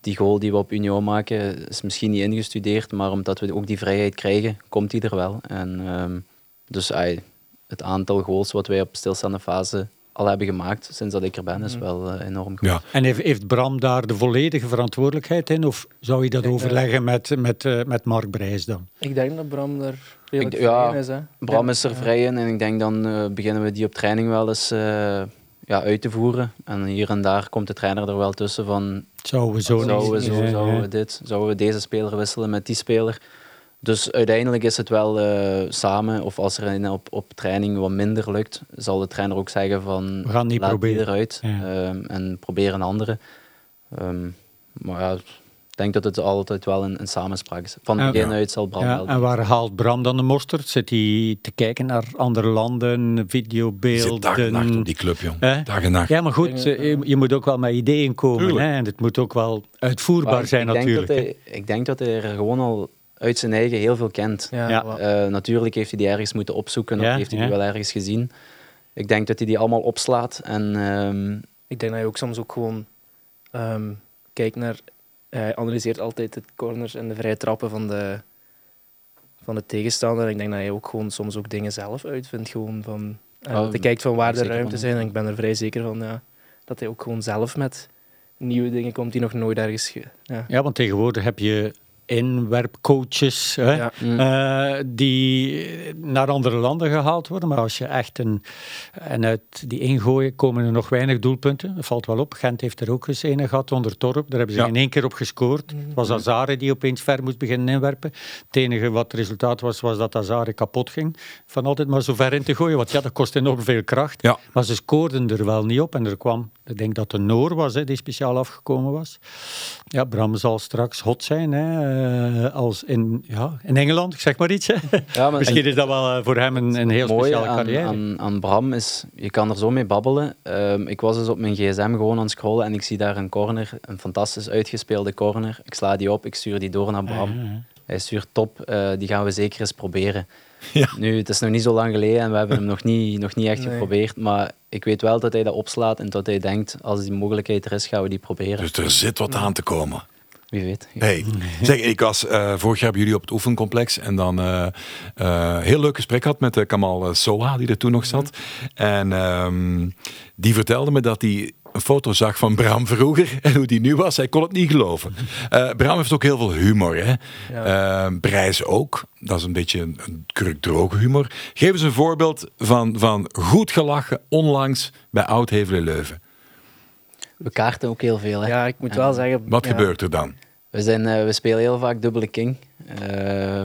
die goal die we op Union maken, is misschien niet ingestudeerd, maar omdat we ook die vrijheid krijgen, komt die er wel. En, ehm, dus ai, het aantal goals wat wij op stilstaande fase al hebben gemaakt sinds dat ik er ben, is wel eh, enorm goed.
Ja.
En heeft, heeft Bram daar de volledige verantwoordelijkheid in? Of zou je dat overleggen met, met, eh, met Mark Brijs dan?
ik denk dat Bram er redelijk
Ik- ja,
vrij is. Hè.
Bram
Ja.
is er vrij in en ik denk dan eh, beginnen we die op training wel eens eh, ja, uit te voeren. En hier en daar komt de trainer er wel tussen van
Zouden we zo
zouden we zo, zouden we dit, zouden we deze speler wisselen met die speler. Dus uiteindelijk is het wel eh, samen, of als er op, op training wat minder lukt, zal de trainer ook zeggen van
We gaan niet
laat
proberen.
die eruit
Ja.
ehm, en probeer een andere. Ehm, maar ja, ik denk dat het altijd wel een, een samenspraak is. Van
Ja.
begin
Ja.
uit zal Bram
Ja,
wel
en waar haalt Bram dan de mosterd? Zit hij te kijken naar andere landen, videobeelden?
zit dag en nacht op die club, jong. Dag en nacht.
Ja, maar goed, eh, je, je moet ook wel met ideeën komen. Hè? En het moet ook wel uitvoerbaar
Maar
zijn
ik denk
natuurlijk.
Dat
hè.
hij, ik denk dat hij er gewoon al uit zijn eigen heel veel kent.
Ja.
Eh, natuurlijk heeft hij die ergens moeten opzoeken
Ja,
of heeft hij
ja.
die wel ergens gezien. Ik denk dat hij die allemaal opslaat. En ehm,
Ik denk dat je ook soms ook gewoon ehm, kijkt naar... Hij analyseert altijd de corners en de vrije trappen van de, van de tegenstander. En ik denk dat je ook gewoon soms ook dingen zelf uitvindt. Gewoon van, en
Oh,
dat hij kijkt van waar de ruimte
van.
zijn. En ik ben er vrij zeker van ja, dat hij ook gewoon zelf met nieuwe dingen komt die nog nooit ergens... ge- Ja.
Ja, want tegenwoordig heb je inwerpcoaches hè,
Ja.
eh, die naar andere landen gehaald worden. Maar als je echt een... En uit die ingooien komen er nog weinig doelpunten. Dat valt wel op. Gent heeft er ook eens een gehad onder Torp. Daar hebben ze
Ja.
in één keer op gescoord. Het was Azare die opeens ver moest beginnen inwerpen. Het enige wat het resultaat was, was dat Azare kapot ging. Van altijd maar zo ver in te gooien. Want ja, dat kost enorm veel kracht.
Ja.
Maar ze scoorden er wel niet op. En er kwam, ik denk dat de Noor was, hè, die speciaal afgekomen was. Ja, Bram zal straks hot zijn. Hè, eh, als in, ja, in Engeland, ik zeg maar iets. Hè.
Ja, maar
Misschien is dat wel eh, voor hem een, een heel speciale
aan,
carrière.
aan, aan Bram is, je kan er zo mee babbelen. Ehm, ik was dus op mijn gsm gewoon aan het scrollen en ik zie daar een corner, een fantastisch uitgespeelde corner. Ik sla die op, ik stuur die door naar Bram. Hij stuurt top, eh, die gaan we zeker eens proberen.
Ja.
Nu, het is nog niet zo lang geleden en we hebben hem nog niet, nog niet echt
Nee.
geprobeerd. Maar ik weet wel dat hij dat opslaat en dat hij denkt, als die mogelijkheid er is, gaan we die proberen.
Dus er zit wat aan te komen.
Wie weet.
Hey, zeg, ik was eh, vorig jaar bij jullie op het oefencomplex en dan eh, heel leuk gesprek had met Kamal Soha, die er toen nog zat. En ehm, die vertelde me dat hij een foto zag van Bram vroeger en hoe die nu was. Hij kon het niet geloven. Bram heeft ook heel veel humor. Hè? Eh, Brijs ook. Dat is een beetje een, een kurkdroge humor. Geef eens een voorbeeld van, van goed gelachen onlangs bij Oud-Hevelen Leuven.
We kaarten ook heel veel. Hè.
Ja, ik moet wel zeggen...
Wat
ja,
gebeurt er dan?
We, zijn, eh, we spelen heel vaak dubbele king. Eh,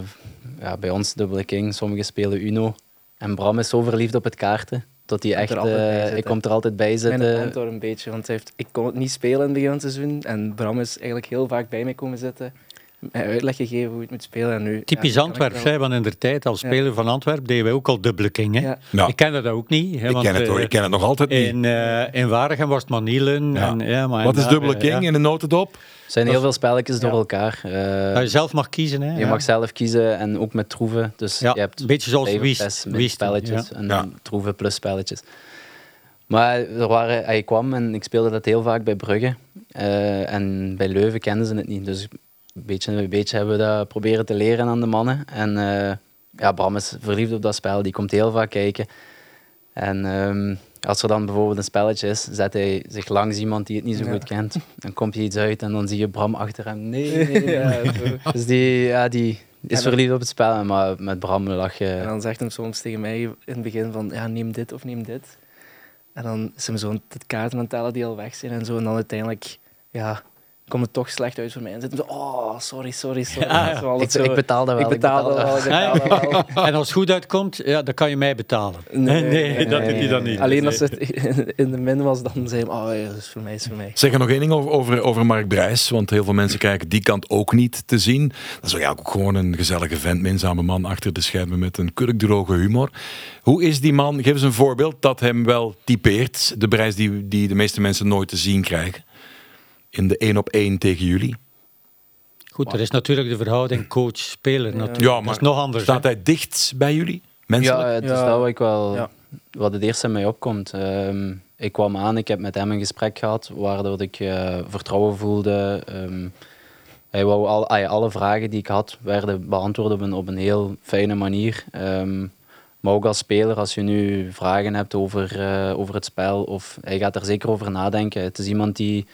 ja, bij ons dubbele king, sommigen spelen Uno. En Bram is zo verliefd op het kaarten, dat hij
Komt
echt...
er altijd bij
eh,
zitten.
hij komt er altijd bij
Mijn
zitten.
mentor een beetje, want hij heeft, ik kon het niet spelen in het begin van het seizoen. En Bram is eigenlijk heel vaak bij mij komen zitten. Mij uitleg gegeven hoe je het moet spelen. En nu,
Typisch
ja, kan ik
Antwerps,
wel.
hè, want in de tijd als
Ja.
speler van Antwerpen deden wij ook al dubbele king. Hè.
Ja.
Ja.
Ik kende dat ook niet. Hè,
Ik
want,
ken het hoor,
eh,
ik ken het nog altijd niet.
In, eh in Waregem was het Manielen.
Ja.
En, ja, maar
Wat is
daar,
dubbele king
ja.
in een notendop?
Er zijn heel veel spelletjes door elkaar. Eh,
Dat je zelf mag kiezen. Hè,
je
ja.
mag zelf kiezen en ook met troeven. Dus
Ja,
je hebt
een beetje zoals Wiest- Wiest,
min-spelletjes
ja.
en
Ja.
troeven plus spelletjes. Maar er waren, hij kwam en ik speelde dat heel vaak bij Brugge. Eh, en bij Leuven kenden ze het niet. Dus beetje een beetje hebben we dat proberen te leren aan de mannen. En eh, ja, Bram is verliefd op dat spel. Die komt heel vaak kijken. En ehm, als er dan bijvoorbeeld een spelletje is, zet hij zich langs iemand die het niet zo
Ja.
goed kent. Dan komt hij iets uit en dan zie je Bram achter hem. Nee, nee, nee.
Ja.
Dus die, ja, die is verliefd op het spel, maar met Bram lach je.
En dan zegt hij soms tegen mij in het begin van, ja, neem dit of neem dit. En dan is hem zo het kaarten aan die al weg zijn en zo. En dan uiteindelijk, ja, komt het toch slecht uit voor mij. En zit hem zo, oh, sorry, sorry, sorry.
Ja, ja.
Dat
Ik,
zo-
ik betaalde wel.
Ik betaalde wel, ik
Ja,
betaalde wel.
En als het goed uitkomt, ja, dan kan je mij betalen.
Nee,
nee,
nee,
dat
nee,
doet hij dan niet.
Alleen als het in de min was, dan zei hij, oh ja, dat is voor mij, dat is voor mij.
Zeg er nog één ding over, over, over Mark Brijs, want heel veel mensen kijken die kant ook niet te zien. Dat is ook gewoon een gezellige vent, minzame man achter de schermen met een kurkdroge humor. Hoe is die man, geef eens een voorbeeld dat hem wel typeert, de Brijs die, die de meeste mensen nooit te zien krijgen. In de één op één tegen jullie.
Goed, er is natuurlijk de verhouding coach-speler. natuurlijk.
Ja,
dat
maar
is nog anders.
Staat
hè.
hij dicht bij jullie? Menselijk?
Ja, het is
Ja.
dat wat ik wel,
Ja.
wat het eerste in mij opkomt. Ehm, ik kwam aan, ik heb met hem een gesprek gehad, waardoor ik eh, vertrouwen voelde. Ehm, hij wou al, ay, alle vragen die ik had, werden beantwoord op een, op een heel fijne manier. Ehm, maar ook als speler, als je nu vragen hebt over, eh, over het spel, of hij gaat er zeker over nadenken. Het is iemand die,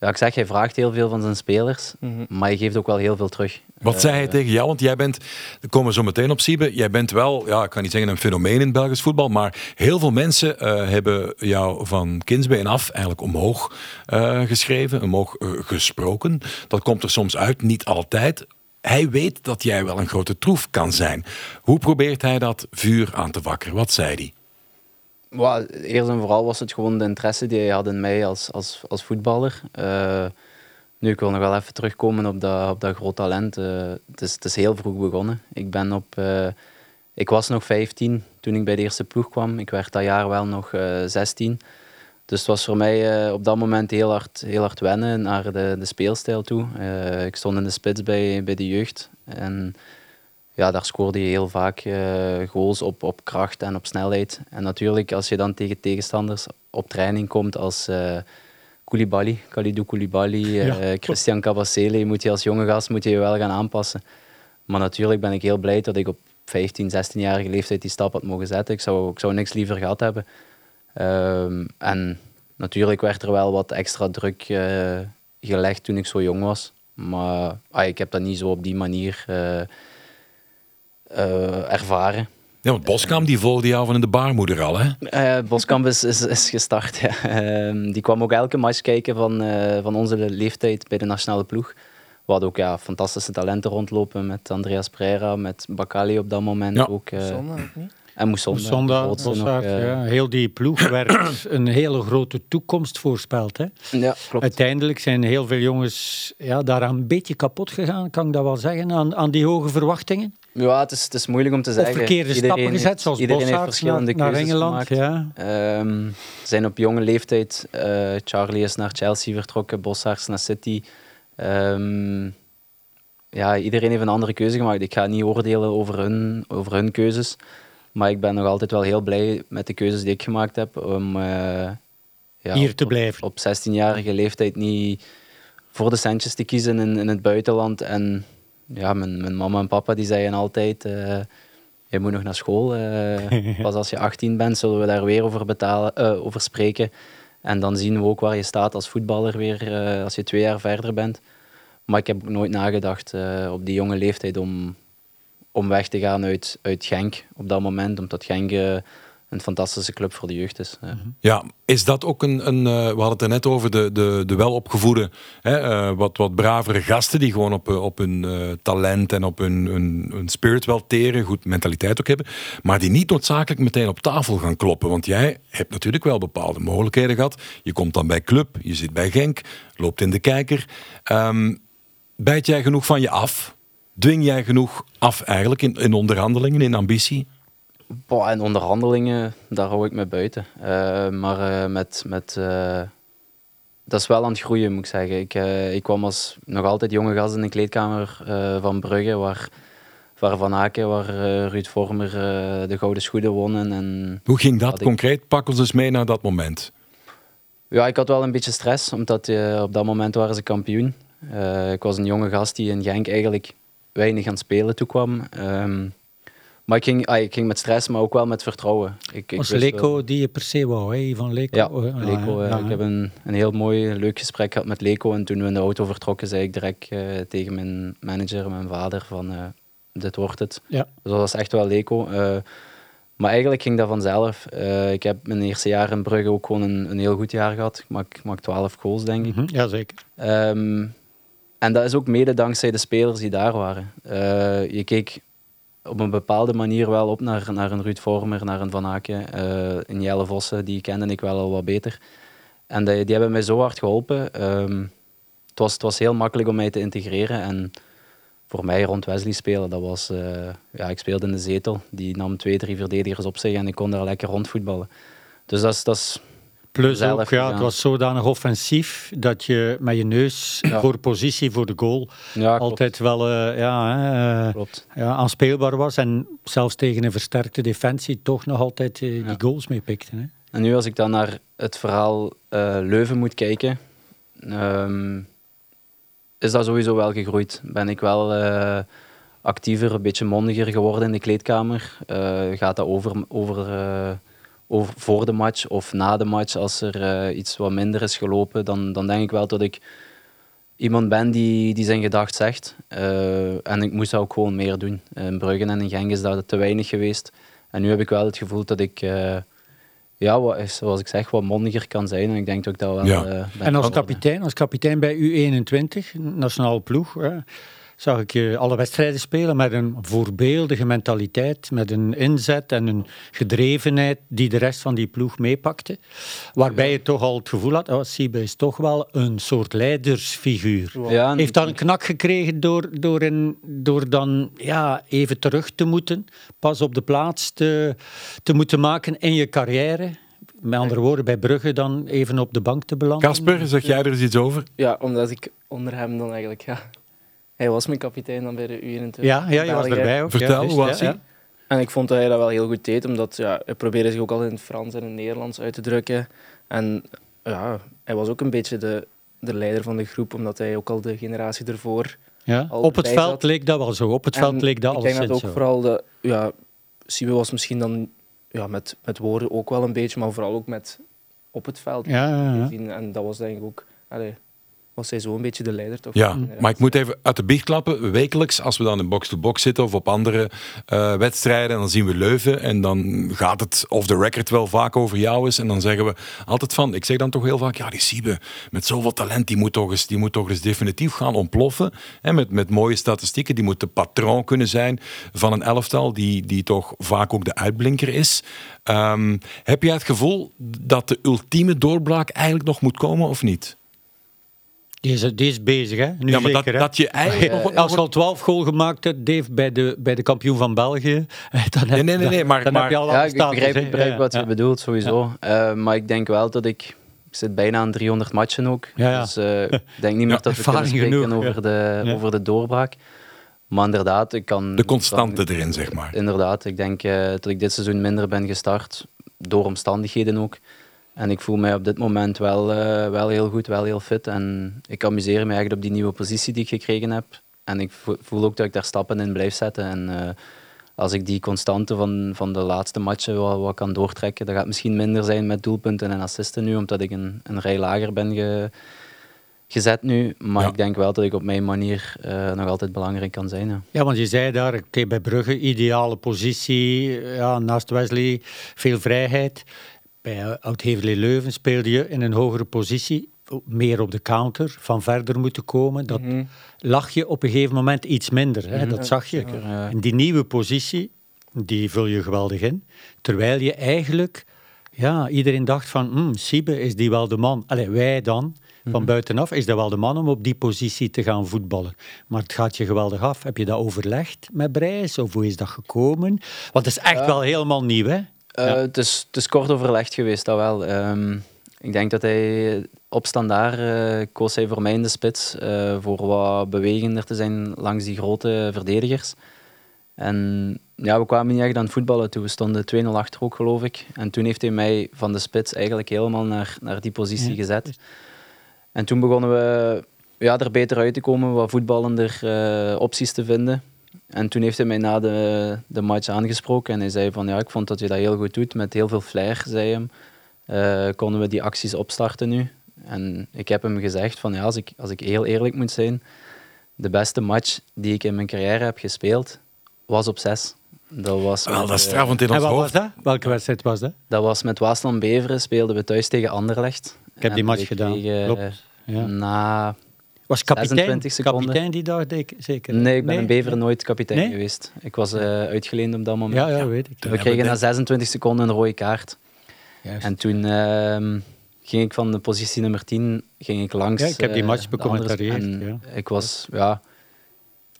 ja, ik zeg, hij vraagt heel veel van zijn spelers,
Mhm.
maar hij geeft ook wel heel veel terug.
Wat zei hij
Eh,
tegen jou? Want jij bent, daar komen we zo meteen op Siebe, jij bent wel, ja, ik kan niet zeggen een fenomeen in het Belgisch voetbal, maar heel veel mensen eh, hebben jou van kindsbeen af eigenlijk omhoog eh, geschreven, omhoog eh, gesproken. Dat komt er soms uit, niet altijd. Hij weet dat jij wel een grote troef kan zijn. Hoe probeert hij dat vuur aan te wakkeren? Wat zei hij?
Eerst en vooral was het gewoon de interesse die hij had in mij als, als, als voetballer. Eh, nu, ik wil nog wel even terugkomen op dat, op dat groot talent. Eh, het, is, het is heel vroeg begonnen. Ik, ben op, eh, ik was nog 15 toen ik bij de eerste ploeg kwam. Ik werd dat jaar wel nog eh 16. Dus het was voor mij op dat moment heel hard, heel hard wennen naar de, de speelstijl toe. Ik stond in de spits bij, bij de jeugd. En ja, daar scoorde je heel vaak eh goals op, op kracht en op snelheid. En natuurlijk, als je dan tegen tegenstanders op training komt als eh Koulibaly, Kalidou Koulibaly, eh, Christian Kabasele, moet je als jonge gast moet je je wel gaan aanpassen. Maar natuurlijk ben ik heel blij dat ik op 15, 16-jarige leeftijd die stap had mogen zetten. Ik zou, ik zou niks liever gehad hebben. Ehm, en natuurlijk werd er wel wat extra druk gelegd toen ik zo jong was. Maar ah, ik heb dat niet zo op die manier eh, ervaren.
Ja, want Boskamp die volgde jou van in de baarmoeder al, hè?
Eh, Boskamp is, is, is gestart. Ja. Ehm, die kwam ook elke match kijken van, eh, van onze leeftijd bij de nationale ploeg. We hadden ook ja, fantastische talenten rondlopen met Andreas Pereira, met Bakali op dat moment
Ja.
ook. eh,
Zondag ook niet?
en eh,
ja. Heel die ploeg werd een hele grote toekomst voorspeld. Hè.
ja, klopt.
Uiteindelijk zijn heel veel jongens ja, daaraan een beetje kapot gegaan, kan ik dat wel zeggen, aan, aan die hoge verwachtingen.
Ja, het is, het is moeilijk om te
Of
zeggen.
verkeerde
Iedereen
stappen gezet,
heeft-
zoals
Iedereen heeft
naar,
verschillende
naar
keuzes
Engeland.
gemaakt.
Ja.
Ehm, zijn op jonge leeftijd. eh, Charlie is naar Chelsea vertrokken, Bossaerts naar City. Ehm, ja, iedereen heeft een andere keuze gemaakt. Ik ga niet oordelen over hun, over hun keuzes. Maar ik ben nog altijd wel heel blij met de keuzes die ik gemaakt heb. Om eh, ja,
Hier te
op-
blijven.
Op 16-jarige leeftijd niet voor de centjes te kiezen in, in het buitenland. En ja, mijn, mijn mama en papa die zeiden altijd... eh, je moet nog naar school. eh, pas als je 18 bent, zullen we daar weer over, betalen, eh, over spreken. En dan zien we ook waar je staat als voetballer weer, als je twee jaar verder bent. Maar ik heb ook nooit nagedacht op die jonge leeftijd om, om weg te gaan uit, uit Genk op dat moment. Omdat Genk een fantastische club voor de jeugd is.
Ja, is dat ook een, een eh, we hadden het er net over, de, de, de welopgevoede, hè, eh, wat, wat bravere gasten die gewoon op, eh, op hun talent en op hun, hun, spirit wel teren, goed mentaliteit ook hebben, maar die niet noodzakelijk meteen op tafel gaan kloppen. Want jij hebt natuurlijk wel bepaalde mogelijkheden gehad. Je komt dan bij club, je zit bij Genk, loopt in de kijker. Ehm, bijt jij genoeg van je af? Dwing jij genoeg af eigenlijk in, in onderhandelingen, in ambitie?
Boah, en onderhandelingen, daar hou ik me buiten. Eh, maar eh, met, met, eh, dat is wel aan het groeien, moet ik zeggen. Ik, ik kwam als nog altijd jonge gast in de kleedkamer van Brugge, waar, waar Van Aken, waar Ruud Vormer de gouden schoenen wonnen. En,
Hoe ging dat
Had ik-
concreet? Pak ons eens mee naar dat moment.
ja, ik had wel een beetje stress, omdat op dat moment waren ze kampioen. Ik was een jonge gast die in Genk eigenlijk weinig aan het spelen toekwam. Ehm maar ik ging, ah, ik ging met stress, maar ook wel met vertrouwen. Ik, ik
was Leco
wel-
die je per se wou, hè? van Leco.
Ja,
Oh,
Leco. eh, ik heb een, een heel mooi, leuk gesprek gehad met Leco. En toen we in de auto vertrokken, zei ik direct eh, tegen mijn manager, mijn vader, van eh, dit wordt het.
Ja.
Dus dat was echt wel Leco. Eh, maar eigenlijk ging dat vanzelf. Eh, ik heb mijn eerste jaar in Brugge ook gewoon een, een heel goed jaar gehad. Ik maak, ik maak 12 goals, denk ik.
Mhm, ja, zeker.
Ehm, en dat is ook mede dankzij de spelers die daar waren. Eh, je keek op een bepaalde manier wel op naar, naar een Ruud Vormer, naar een Van Aken, eh een Jelle Vossen, die kende ik wel al wat beter. En die, die hebben mij zo hard geholpen. Ehm, het, was, het was heel makkelijk om mij te integreren. En voor mij rond Wesley spelen, dat was... eh, ja, ik speelde in de zetel. Die nam twee, drie verdedigers op zich en ik kon daar lekker rondvoetballen. Dus dat. Dat is
Plus ook, ja, het was zodanig offensief dat je met je neus
Ja.
voor positie, voor de goal,
ja,
altijd wel eh, ja,
klopt.
ja, aanspeelbaar was. En zelfs tegen een versterkte defensie toch nog altijd eh, die goals mee pikte. Hè.
En nu als ik dan naar het verhaal Leuven moet kijken, ehm, is dat sowieso wel gegroeid. Ben ik wel actiever, een beetje mondiger geworden in de kleedkamer. Gaat dat over, over, over voor de match of na de match als er eh, iets wat minder is gelopen, dan, dan denk ik wel dat ik iemand ben die, die zijn gedacht zegt. Eh, en ik moest dat ook gewoon meer doen. In Bruggen en in Genk is dat te weinig geweest. En nu heb ik wel het gevoel dat ik, eh, ja, wat, zoals ik zeg, wat mondiger kan zijn. En ik denk dat ik dat wel
Ja.
eh, ben
En als kapitein, als kapitein bij U21, nationale ploeg, hè, zag ik je alle wedstrijden spelen met een voorbeeldige mentaliteit, met een inzet en een gedrevenheid die de rest van die ploeg meepakte. Waarbij je toch al het gevoel had, oh, Siebe is toch wel een soort leidersfiguur.
Ja, en-
Heeft dat een knak gekregen door, door, in, door dan ja, even terug te moeten, pas op de plaats te, te moeten maken in je carrière? Met andere woorden, bij Brugge dan even op de bank te belanden?
Kasper, zeg jij er eens iets over?
Ja, omdat ik onder hem dan eigenlijk, ja... Hij was mijn kapitein dan bij de U21.
Ja, ja je was erbij ook.
Vertel,
ja,
hoe was hij?
ja.
En ik vond dat hij dat wel heel goed deed, omdat ja, hij probeerde zich ook al in het Frans en in het Nederlands uit te drukken. En ja, hij was ook een beetje de, de leider van de groep, omdat hij ook al de generatie ervoor...
Ja,
al
Op het veld
zat.
leek dat wel zo. Op het
En
veld leek dat
Ik denk dat ook
zo.
vooral de... Ja, was misschien dan ja, met, met woorden ook wel een beetje, maar vooral ook met op het veld.
Ja, ja, ja.
En dat was denk ik ook... Allee, was hij zo een beetje de leider toch?
Ja, maar ik moet even uit de biecht klappen. Wekelijks, als we dan in box-to-box zitten of op andere eh, wedstrijden, dan zien we Leuven en dan gaat het off the record wel vaak over jou is. En dan zeggen we altijd van, ik zeg dan toch heel vaak, ja, die Siebe met zoveel talent, die moet toch eens, die moet toch eens definitief gaan ontploffen. Hè, met, met mooie statistieken, die moet de patroon kunnen zijn van een elftal die, die toch vaak ook de uitblinker is. Ehm, heb jij het gevoel dat de ultieme doorbraak eigenlijk nog moet komen of niet?
Die is, die is bezig, hè? Nu
ja, maar dat,
zeker,
dat je eigenlijk
Als je al 12 goal gemaakt hebt, Dave, bij de, bij de kampioen van België, dan heb,
Nee, nee, nee, nee, maar-
dan
maar-
heb je al
Ja, ik begrijp, begrijp
Ja,
wat je bedoelt, sowieso. Eh, maar ik denk wel dat ik... Ik zit bijna aan 300 matchen ook.
Ja, ja.
Dus eh, ik denk niet meer
Ja,
dat we kunnen
ervaring
spreken
genoeg, ja.
over, de,
Ja.
over de doorbraak. Maar inderdaad, ik kan...
de constante
kan-
erin, zeg maar.
Inderdaad, ik denk eh, dat ik dit seizoen minder ben gestart. Door omstandigheden ook. En ik voel mij op dit moment wel, eh, wel heel goed, wel heel fit. En ik amuseer me eigenlijk op die nieuwe positie die ik gekregen heb. En ik vo- voel ook dat ik daar stappen in blijf zetten. En eh, als ik die constante van, van de laatste matchen wat, wat kan doortrekken, dat gaat misschien minder zijn met doelpunten en assisten nu, omdat ik een, een rij lager ben ge- gezet nu. Maar
Ja.
ik denk wel dat ik op mijn manier eh, nog altijd belangrijk kan zijn. Ja.
Ja, want je zei daar, oké, bij Brugge, ideale positie, ja, naast Wesley veel vrijheid. Bij eh, Oud-Heverlee Leuven speelde je in een hogere positie, meer op de counter, van verder moeten komen. Dat
Mhm.
lag je op een gegeven moment iets minder, hè? dat zag je.
ja.
En die nieuwe positie, die vul je geweldig in. Terwijl je eigenlijk, ja, iedereen dacht van, hm, Siebe, is die wel de man? Allee, wij dan, van buitenaf, is dat wel de man om op die positie te gaan voetballen? Maar het gaat je geweldig af. Heb je dat overlegd met Brijs? Of hoe is dat gekomen? Want het is echt wel helemaal nieuw, hè?
Eh,
Ja.
het, is, het is kort overlegd geweest, dat wel. Ehm, ik denk dat hij op standaard eh, koos hij voor mij in de spits. eh, voor wat bewegender te zijn langs die grote verdedigers. En ja, we kwamen niet echt aan het voetballen toen. We stonden 2-0 achter ook, geloof ik. En toen heeft hij mij van de spits eigenlijk helemaal naar, naar die positie
Ja.
gezet. En toen begonnen we ja, er beter uit te komen, wat voetballender eh, opties te vinden. En toen heeft hij mij na de, de match aangesproken en hij zei van ja, ik vond dat je dat heel goed doet, met heel veel flair, zei hem. Eh, konden we die acties opstarten nu. En ik heb hem gezegd van ja, als ik, als ik heel eerlijk moet zijn, de beste match die ik in mijn carrière heb gespeeld, was op 6. Dat was,
Wel,
met,
dat is
eh,
strafend in
En
ons
wat was
hoofd.
dat? Welke wedstrijd was dat?
dat was met Waasland Beveren, speelden we thuis tegen Anderlecht.
Ik heb die match gedaan,
kregen,
klopt. Ja.
Na
Was kapitein,
26 seconden.
kapitein die dag, denk ik, zeker?
Nee, ik ben in Beveren nooit kapitein
Nee?
geweest. Ik was eh, uitgeleend op dat moment.
Ja, ja, weet ik.
We kregen na 26 seconden een rode kaart.
Juist.
En toen ehm, ging ik van de positie nummer 10 ging ik langs.
Ja, ik heb die
eh,
match becommentarieerd,
en
ja.
Ik was, ja...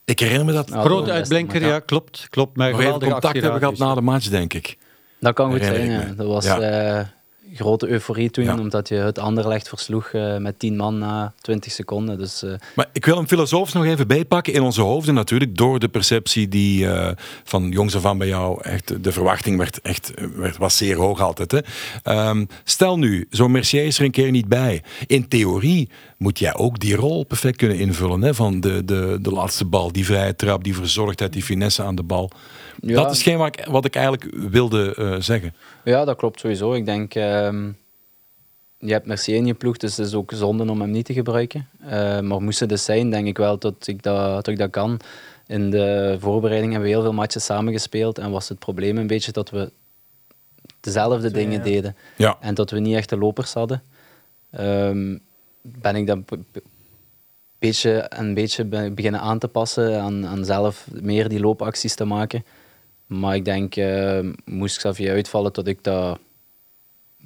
Ik herinner me dat
Nou,
Grote uitblinker, ja, klopt. klopt maar
we
geweldige
contact hebben gehad na de match, denk ik.
Dat kan goed
Herinner
zijn,
ik
ja.
me.
Dat was
Ja.
eh, grote euforie toen,
Ja.
omdat je het Anderlecht versloeg eh, met 10 man na 20 seconden. Dus eh,
Maar ik wil hem filosofisch nog even bijpakken in onze hoofden natuurlijk, door de perceptie die eh, van jongs af aan bij jou, echt, de verwachting werd echt, werd, was zeer hoog altijd. Hè? Ehm, stel nu, zo'n Mercier is er een keer niet bij. In theorie moet jij ook die rol perfect kunnen invullen, hè? van de, de, de laatste bal, die vrije trap, die verzorgdheid, die finesse aan de bal.
Ja.
Dat is geen wat ik, wat ik eigenlijk wilde eh, zeggen.
ja, dat klopt sowieso. Ik denk, ehm, je hebt Mercier in je ploeg, dus het is ook zonde om hem niet te gebruiken. Eh, maar moest het dus zijn, denk ik wel dat ik dat, dat ik dat kan. In de voorbereiding hebben we heel veel matches samengespeeld en was het probleem een beetje dat we dezelfde dingen
ja.
deden.
Ja.
En dat we niet echt de lopers hadden. Ehm, ben ik be- beetje, een beetje be- beginnen aan te passen. Aan, aan zelf meer die loopacties te maken. Maar ik denk, eh, moest Xavier uitvallen, dat ik dat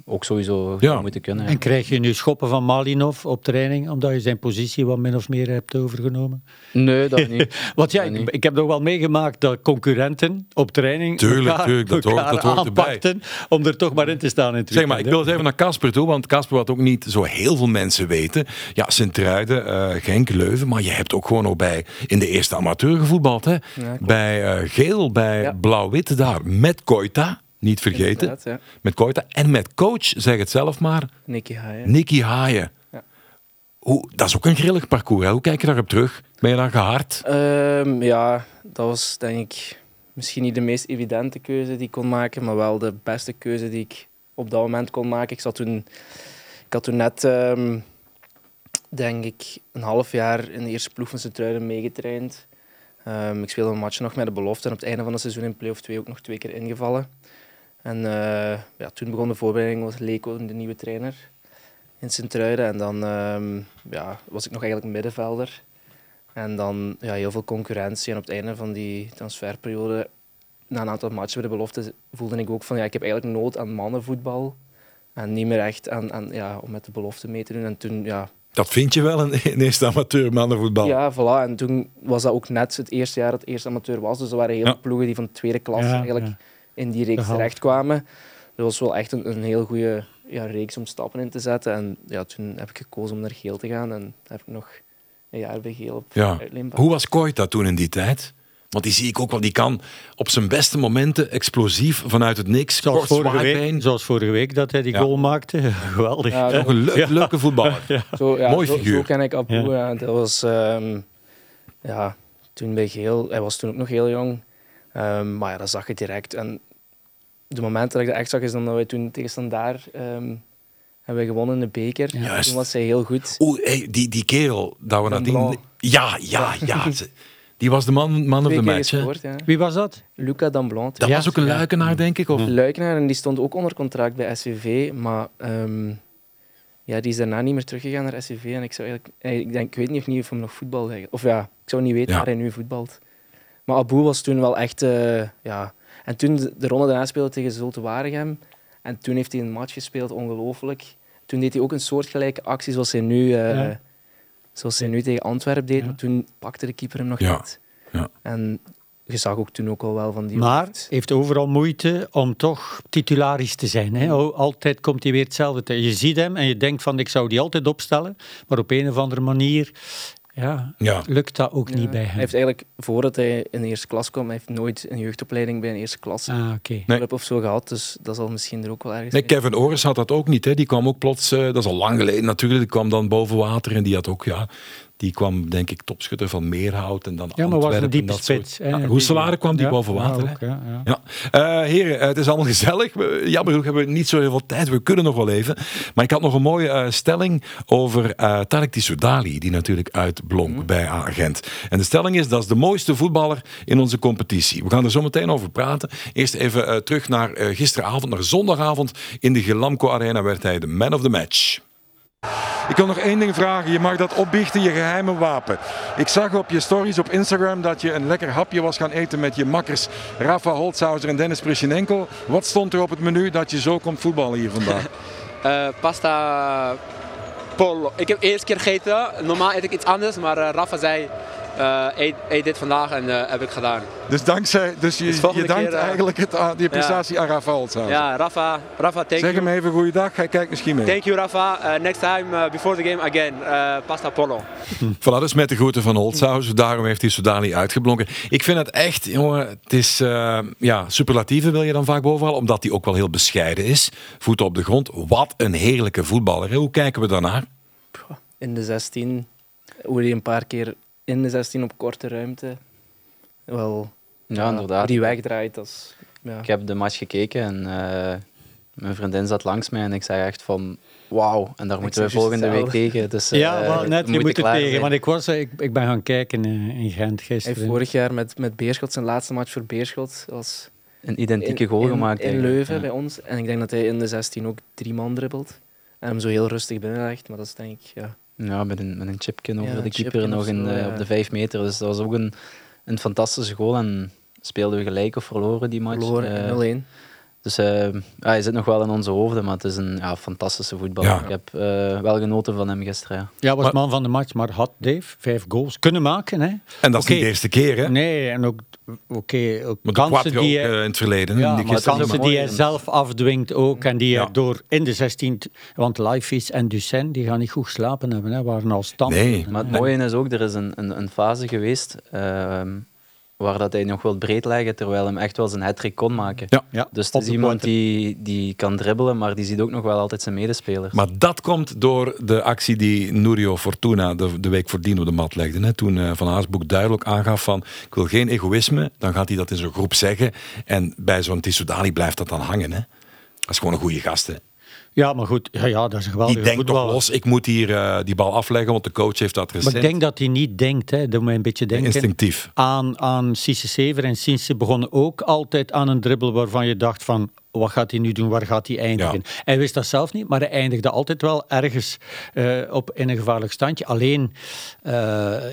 ook sowieso
Ja.
moeten kunnen.
En krijg je nu schoppen van Malinov op training, omdat je zijn positie wat min of meer hebt overgenomen?
Nee, dat niet.
Want ja, ik,
niet.
ik heb nog wel meegemaakt dat concurrenten op training
Tuurlijk,
elkaar,
tuurlijk, dat hoort- dat hoort erbij.
aanpakten om er toch maar in te staan in
Zeg maar, ik wil eens even naar Casper toe, want Casper wat ook niet zo heel veel mensen weten. Ja, Sint-Truiden, eh, Genk, Leuven, maar je hebt ook gewoon ook bij in de eerste amateur gevoetbald. Hè? bij eh, Geel, bij
Ja.
Blauw-Wit daar, met Koita, niet vergeten.
Ja.
Met Koita en met coach, zeg het zelf maar,
Nicky Haaien.
Nicky Haaien.
Ja.
Hoe, dat is ook een grillig parcours. Hè? Hoe kijk je daarop terug? Ben je daar gehard?
Ehm, ja, dat was denk ik misschien niet de meest evidente keuze die ik kon maken, maar wel de beste keuze die ik op dat moment kon maken. Ik, zat toen, ik had toen net ehm, denk ik, een half jaar in de eerste ploeg van Sint-Truiden meegetraind. Ehm, ik speelde een match nog met de belofte en op het einde van het seizoen in play-off 2 ook nog twee keer ingevallen. En uh, ja, toen begon de voorbereiding, was Leko de nieuwe trainer in Sint-Truiden. En dan ehm, ja, was ik nog eigenlijk middenvelder. En dan ja, heel veel concurrentie. En op het einde van die transferperiode, na een aantal matchen bij de belofte, voelde ik ook van ja, ik heb eigenlijk nood aan mannenvoetbal. En niet meer echt aan, aan, ja, om met de belofte mee te doen. En toen, ja,
dat vind je wel in, in eerste amateur mannenvoetbal.
Ja, voilà. En toen was dat ook net het eerste jaar dat het eerste amateur was. Dus er waren heel veel ploegen die van de tweede klas eigenlijk in die reeks terechtkwamen. Dat was wel echt een, een heel goede ja, reeks om stappen in te zetten. En ja, toen heb ik gekozen om naar geel te gaan. En heb ik nog een jaar bij geel op
ja. Hoe was Koita toen in die tijd? Want die zie ik ook wel, die kan op zijn beste momenten explosief vanuit het niks.
Zoals, vorige week, zoals vorige week dat hij die goal maakte. Geweldig.
Ja, nog een leuke voetballer.
Zo,
Mooi figuur.
Zo, zo ken ik Abu. Dat was um, ja, toen bij geel. Hij was toen ook nog heel jong. Um, maar ja, dat zag je direct. En de moment dat ik dat echt zag, is dan dat wij toen tegen Standaard um, hebben we gewonnen in de beker. Ja. Toen was hij heel goed.
Oeh, hey, die, die kerel dat we nadien... Ja, ja, ja. Die was de man, man of de match. Gescoord,
ja. Wie was dat?
Luca Damblont.
Dat was ook een luikenaar, denk ik? Of?
Luikenaar, en die stond ook onder contract bij SVV. Maar um, ja, die is daarna niet meer teruggegaan naar SVV. En ik, zou eigenlijk, eh, ik, denk, ik weet niet of, niet of hij nog voetbal Of ja, ik zou niet weten waar hij nu voetbalt. Maar Abu was toen wel echt... Uh, ja. En toen de, de ronde daarna speelde tegen Zulte Waregem. En toen heeft hij een match gespeeld, ongelooflijk. Toen deed hij ook een soortgelijke actie zoals hij nu... Uh, Zoals hij nu tegen Antwerpen deed, maar toen pakte de keeper hem nog ja. niet. Ja. En je zag ook toen ook al wel van die...
Maar heeft overal moeite om toch titularis te zijn. Hè? Altijd komt hij weer hetzelfde. Je ziet hem en je denkt van ik zou die altijd opstellen. Maar op een of andere manier ja, ja. lukt dat ook niet bij hem.
Hij heeft eigenlijk, voordat hij in de eerste klas kwam, hij heeft nooit een jeugdopleiding bij een eerste klas
ah, okay. nee.
of zo gehad. Dus dat zal misschien er ook wel ergens
Nee, Kevin Ores had dat ook niet. Hè. Die kwam ook plots, uh, dat is al lang geleden natuurlijk, die kwam dan boven water en die had ook, ja, die kwam, denk ik, topschutter van Meerhout en dan
Ja, maar was een diepe spits.
Ja, kwam die boven water. Ook, ja, ja. Uh, heren, het is allemaal gezellig. Jammer genoeg hebben we niet zo heel veel tijd. We kunnen nog wel even. Maar ik had nog een mooie uh, stelling over uh, Tarek Tissoudali, die natuurlijk uitblonk mm. bij Agent. En de stelling is, dat is de mooiste voetballer in onze competitie. We gaan er zo meteen over praten. Eerst even terug naar gisteravond, naar zondagavond. In de Gelamco Arena werd hij de man of the match. Ik wil nog één ding vragen. Je mag dat opbiechten, je geheime wapen. Ik zag op je stories op Instagram dat je een lekker hapje was gaan eten met je makkers Rafa Holzhauser en Dennis Prisjenenko. Wat stond er op het menu dat je zo komt voetballen hier vandaag?
uh, pasta pollo. Ik heb eerst keer gegeten. Normaal eet ik iets anders, maar uh, Rafa zei uh, eet, dit vandaag en uh, heb ik gedaan.
Dus, dankzij, dus je, dus je dankt uh, eigenlijk het, die prestatie ja. aan Rafa.
Ja, Rafa, Rafa thank
zeg
you.
hem even goeiedag, hij kijkt misschien mee.
Thank you Rafa, next time before the game again, pasta polo.
voilà, dus met de groeten van Holzhausen, daarom heeft hij Sudani uitgeblonken. Ik vind het echt, jongen, het is ja, superlatieve wil je dan vaak bovenal, omdat hij ook wel heel bescheiden is. Voeten op de grond, wat een heerlijke voetballer. Hoe kijken we daarnaar?
In de 16, hoe hij een paar keer in de 16 op korte ruimte wel ja, inderdaad. die wegdraait. Als, ja.
Ik heb de match gekeken en uh, mijn vriendin zat langs mij en ik zei echt van wauw, en daar moeten we volgende week tegen. Dus,
ja, uh, wel, net, je moet er tegen, want ik, was, ik, ik ben gaan kijken in Gent gisteren.
Hij heeft vorig jaar met, met Beerschot, zijn laatste match voor Beerschot, was
een identieke goal gemaakt.
In Leuven bij ons. En ik denk dat hij in de 16 ook drie man dribbelt. En hem zo heel rustig binnenlegt, maar dat is denk ik... Ja,
ja, met een, met een chipje over de keeper nog in, zo, op de vijf meter. Dus dat was ook een, een fantastische goal. En speelden we gelijk of verloren die match?
Verloren, uh, 0-1.
Dus uh, ja, hij zit nog wel in onze hoofden, maar het is een ja, fantastische voetballer. Ik heb uh, wel genoten van hem gisteren. Ja,
ja was man van de match, maar had Dave vijf goals kunnen maken. Hè?
En dat is niet de eerste keer, hè?
Nee, en ook, oké, okay,
ook kansen die hij, uh, in het verleden.
Ja, die kansen die hij zelf afdwingt ook, en die ja. door in de 16, want Lifeis en Ducen, die gaan niet goed slapen hebben, hè, waren al stand.
Nee, maar het mooie is ook, er is een, een, een fase geweest... Uh, waar dat hij nog wil breed leggen, terwijl hem echt wel zijn hat kon maken. Ja, ja, dus het is iemand die, die kan dribbelen, maar die ziet ook nog wel altijd zijn medespelers.
Maar dat komt door de actie die Nurio Fortuna de, de week voordien op de mat legde. Hè? Toen uh, Van Aasboek duidelijk aangaf van ik wil geen egoïsme, dan gaat hij dat in zijn groep zeggen. En bij zo'n Tissoudali blijft dat dan hangen. Hè? Dat is gewoon een goede gast. Hè?
Ja, maar goed, ja, ja dat is geweldig.
Die denkt toch los, ik moet hier uh, die bal afleggen, want de coach heeft dat recent.
Maar ik denk dat hij niet denkt, hè. dat moet mij een beetje denken.
Instinctief.
Aan, aan Cisse Sever en Sinse begonnen ook altijd aan een dribbel waarvan je dacht van, wat gaat hij nu doen, waar gaat hij eindigen? Ja. Hij wist dat zelf niet, maar hij eindigde altijd wel ergens uh, op, in een gevaarlijk standje. Alleen, uh,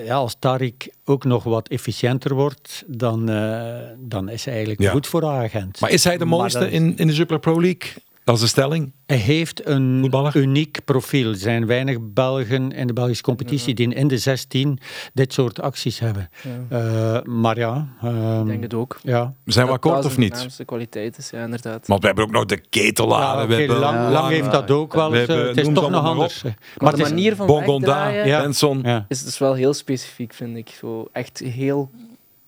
ja, als Tarik ook nog wat efficiënter wordt, dan, uh, dan is hij eigenlijk ja. goed voor agent.
Maar is hij de mooiste is... in, in de Super Pro League? Dat is de stelling.
Hij heeft een Voetballer. uniek profiel. Er zijn weinig Belgen in de Belgische competitie die in de 16 dit soort acties hebben. Ja. Uh, maar ja. Uh,
ik denk het ook.
Ja.
We zijn we akkoord of niet?
De kwaliteit is, ja, inderdaad.
Maar we hebben ook nog de.
Ja,
hebben
lang, lang, lang heeft dat ook wel. Eens, hebben, het is toch nog anders.
Maar, maar de manier van
Bongonda,
ja.
Benson.
Ja. Is dus wel heel specifiek, vind ik. Zo echt heel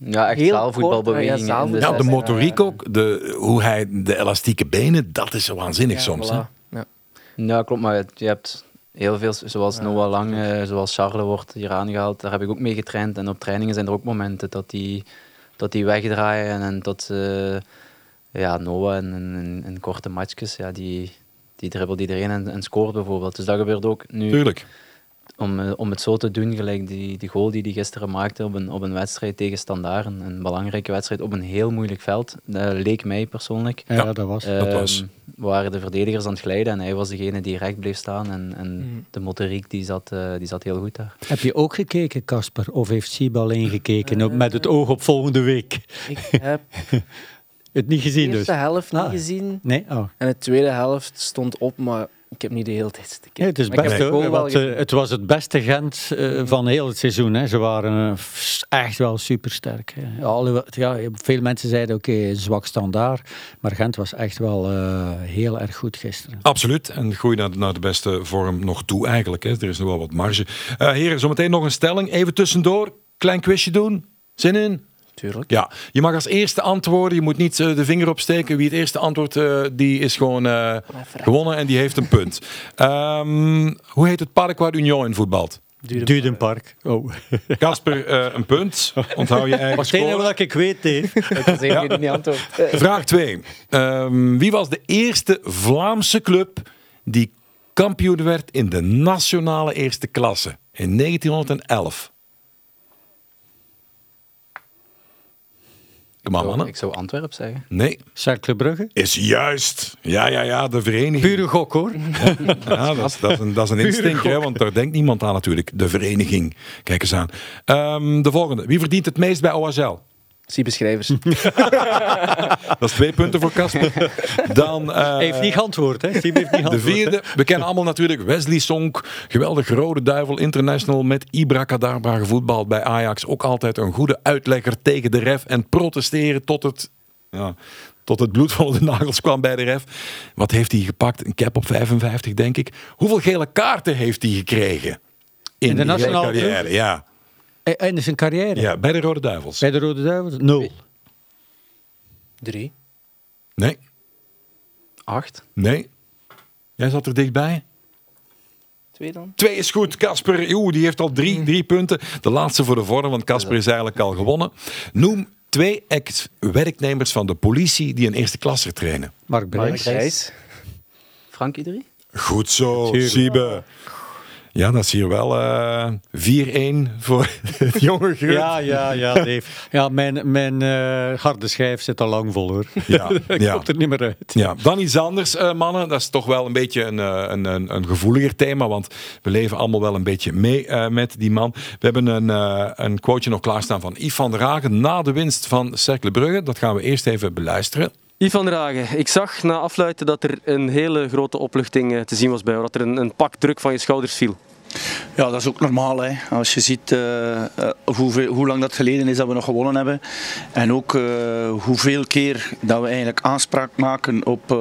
ja, echt zaalvoetbalbewegingen.
Ja,
ja, de motoriek ook, de, hoe hij de elastieke benen, dat is waanzinnig ja, soms.
Voilà.
Hè?
Ja. ja, klopt, maar je hebt heel veel, zoals Noah Lang, uh, zoals Charles wordt hier aangehaald, daar heb ik ook mee getraind. En op trainingen zijn er ook momenten dat die, dat die wegdraaien en dat uh, ja, Noah in, in, in, korte matchjes, ja, die, die dribbelt iedereen en, en scoort bijvoorbeeld. Dus dat gebeurt ook nu.
Tuurlijk
om, om het zo te doen, gelijk die, die goal die hij gisteren maakte op een, op een wedstrijd tegen Standaard, een, een belangrijke wedstrijd op een heel moeilijk veld, dat leek mij persoonlijk.
Ja, dat was.
Uh,
dat was.
Waren de verdedigers aan het glijden en hij was degene die recht bleef staan en, en mm. de motoriek die zat, uh, die zat heel goed daar.
Heb je ook gekeken, Casper, of heeft Siba alleen gekeken uh, met het oog op volgende week?
Ik heb
het niet gezien
de
dus?
eerste helft ah. niet gezien.
Nee? Oh.
En de tweede helft stond op, maar ik heb niet de hele tijd te
nee, het, is best, nee. want, uh, het was het beste Gent uh, van heel het seizoen. Hè. Ze waren uh, echt wel supersterk. Alle, ja, veel mensen zeiden oké, okay, zwak standaard. Maar Gent was echt wel heel erg goed gisteren.
Absoluut. En groei naar, naar de beste vorm nog toe eigenlijk. Hè. Er is nog wel wat marge. heren, zometeen nog een stelling. Even tussendoor. Klein quizje doen. Zin in?
Tuurlijk.
Ja, je mag als eerste antwoorden. Je moet niet uh, de vinger opsteken. Wie het eerste antwoord, uh, die is gewoon uh, gewonnen en die heeft een punt. um, hoe heet het Park waar Union in voetbalt?
Dudenpark. Oh.
Kasper, een punt. Onthoud je eigen score.
Het wat ik weet, Dave.
Dat is ja. niet antwoord.
Vraag 2. Um, wie was de eerste Vlaamse club die kampioen werd in de nationale eerste klasse in 1911? Kom aan, mannen.
Ik zou Antwerpen zeggen.
Nee.
Cercle Brugge?
Is juist. Ja, ja, ja, de vereniging.
Pure gok, hoor.
Ja, dat, is, dat, is een, dat is een instinct, hè, want daar denkt niemand aan natuurlijk. De vereniging. Kijk eens aan. Um, de volgende. Wie verdient het meest bij OSL?
Zie beschrijvers.
dat is twee punten voor Casper. Dan, uh,
Hij heeft niet geantwoord, hè? Steve heeft niet geantwoord.
De vierde, we kennen allemaal natuurlijk Wesley Sonk. Geweldig rode duivel, international met Ibra Kadabra gevoetbald bij Ajax. Ook altijd een goede uitlegger tegen de ref en protesteren tot het... Ja, tot het bloed van de nagels kwam bij de ref. Wat heeft hij gepakt? Een cap op 55, denk ik. Hoeveel gele kaarten heeft hij gekregen?
In, in de nationale
carrière, ja.
En zijn carrière?
Ja, bij de Rode Duivels.
Bij de Rode Duivels? Nul.
Drie.
Nee.
Acht.
Nee. Jij zat er dichtbij.
Twee dan?
Twee is goed. Casper, die heeft al drie, drie punten. De laatste voor de vorm, want Casper is eigenlijk al gewonnen. Noem twee ex-werknemers van de politie die een eerste klasser trainen.
Mark Brijs.
Frankie drie.
Goed zo, Siebe. Ja, dat is hier wel uh, 4-1 voor het jonge.
Ja, ja, ja, Dave. Ja, mijn, mijn uh, harde schijf zit al lang vol, hoor.
Ja,
Ik
ja.
komt er niet meer uit.
Ja, dan iets anders, uh, mannen. Dat is toch wel een beetje een, een, een, een gevoeliger thema, want we leven allemaal wel een beetje mee met die man. We hebben een, een quoteje nog klaarstaan van Yves van der Hagen na de winst van Cercle Brugge. Dat gaan we eerst even beluisteren.
Yves van der ik zag na afluiten dat er een hele grote opluchting te zien was bij jou. Dat er een, een pak druk van je schouders viel.
Ja, dat is ook normaal. Hè. Als je ziet uh, hoe lang dat geleden is dat we nog gewonnen hebben. En ook uh, hoeveel keer dat we eigenlijk aanspraak maken op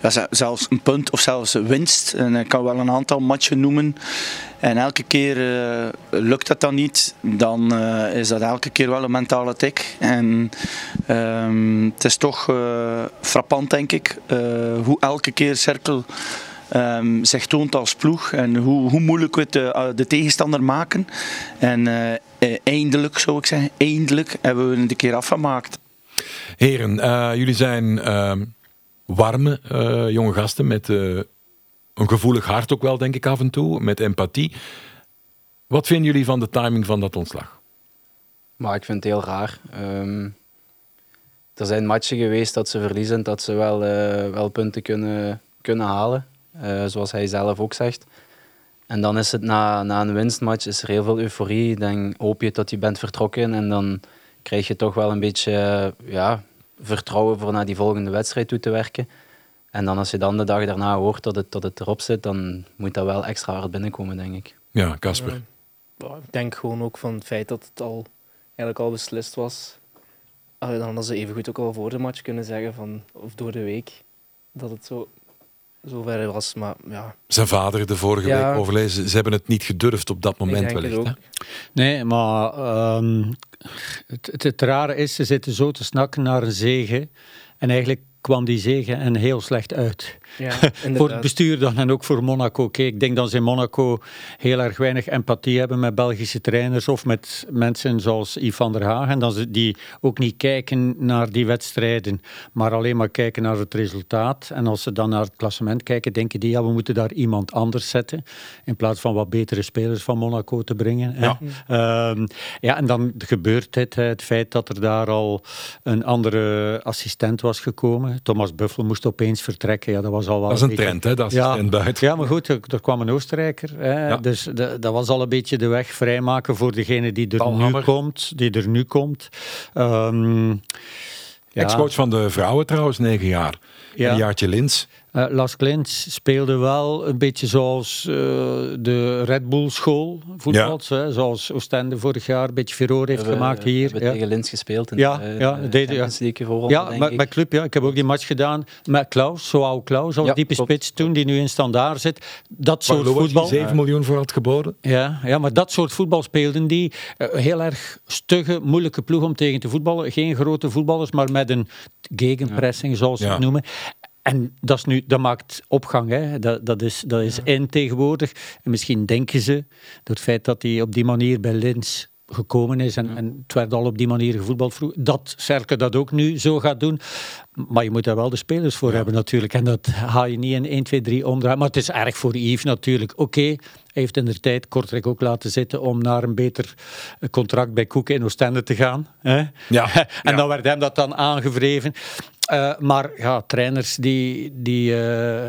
ja, zelfs een punt of zelfs een winst. En ik kan wel een aantal matchen noemen. En elke keer lukt dat dan niet, dan is dat elke keer wel een mentale tik. En ehm, het is toch frappant, denk ik, hoe elke keer cirkel um, zich toont als ploeg en hoe, hoe moeilijk we het de, de tegenstander maken. En uh, eindelijk, zou ik zeggen, eindelijk hebben we het een keer afgemaakt.
Heren, uh, jullie zijn uh, warme jonge gasten met een gevoelig hart ook wel, denk ik af en toe, met empathie. Wat vinden jullie van de timing van dat ontslag?
Maar ik vind het heel raar. Ehm, er zijn matchen geweest dat ze verliezen, dat ze wel, eh, wel punten kunnen, kunnen halen. Eh, zoals hij zelf ook zegt. En dan is het na, na een winstmatch is er heel veel euforie. Dan hoop je dat je bent vertrokken en dan krijg je toch wel een beetje eh, ja, vertrouwen voor naar die volgende wedstrijd toe te werken. En dan als je dan de dag daarna hoort dat het, dat het erop zit, dan moet dat wel extra hard binnenkomen, denk ik.
Ja, Casper.
Ja, ik denk gewoon ook van het feit dat het al, eigenlijk al beslist was. Dan hadden ze evengoed ook al voor de match kunnen zeggen, van, of door de week, dat het zo, zo ver was. Maar ja,
Zijn vader de vorige
Ja.
week overlezen. Ze hebben het niet gedurfd op dat moment wellicht. hè?
Nee, maar ehm, het, het, het rare is, ze zitten zo te snakken naar een zege. En eigenlijk kwam die zegen en heel slecht uit.
Ja,
voor het bestuur dan en ook voor Monaco. Kijk, ik denk dat ze in Monaco heel erg weinig empathie hebben met Belgische trainers of met mensen zoals Yves van der Hagen. Dat ze die ook niet kijken naar die wedstrijden, maar alleen maar kijken naar het resultaat. En als ze dan naar het klassement kijken, denken die, ja, we moeten daar iemand anders zetten. In plaats van wat betere spelers van Monaco te brengen. hè.
Ja.
Ehm, ja, en dan gebeurt het, het feit dat er daar al een andere assistent was gekomen. Thomas Buffel moest opeens vertrekken. Ja, dat was al wel
Dat is een
beetje-
trend, hè, de assistent buiten.
ja, maar goed, er, er kwam een Oostenrijker. Hè,
Ja.
Dus de- dat was al een beetje de weg vrijmaken voor degene die er nu komt. Die er nu komt. Ehm, ja.
Ex-coach van de vrouwen trouwens, negen jaar.
Ja.
Een jaartje Lins.
Eh, Las speelde wel een beetje zoals eh, de Red Bull school voetbals. Hè, zoals Oostende vorig jaar een beetje furore heeft
We
gemaakt hier.
We hebben
ja.
tegen Lins gespeeld in
Ja,
de,
ja,
de
deden-
Champions League vooral,
Ja, met,
ik.
met club, ja. Ik heb ook die match gedaan met Klaus, zo oud Klaus, als
Ja,
diepe
klopt.
spits toen, die nu in standaard zit. Dat soort voetbal.
7 miljoen voor had geboden.
Ja, ja, maar dat soort voetbal speelden die. Eh, heel erg stugge, moeilijke ploeg om tegen te voetballen. Geen grote voetballers, maar met een gegenpressing, zoals ze
Ja.
het noemen. En dat, is nu, dat maakt opgang. Hè. Dat, dat is, dat is in tegenwoordig. En misschien denken ze, door het feit dat hij op die manier bij Lins gekomen is en, en het werd al op die manier gevoetbald vroeg, dat Cerke dat ook nu zo gaat doen. Maar je moet daar wel de spelers voor hebben natuurlijk. En dat ga je niet in 1, 2, 3 omdraaien. Maar het is erg voor Yves natuurlijk. Oké, hij heeft in de tijd Kortrijk ook laten zitten om naar een beter contract bij Koeken in Oostende te gaan. Hè?
Ja,
en dan werd hem dat dan aangevreven. Eh, maar ja, trainers die... die eh,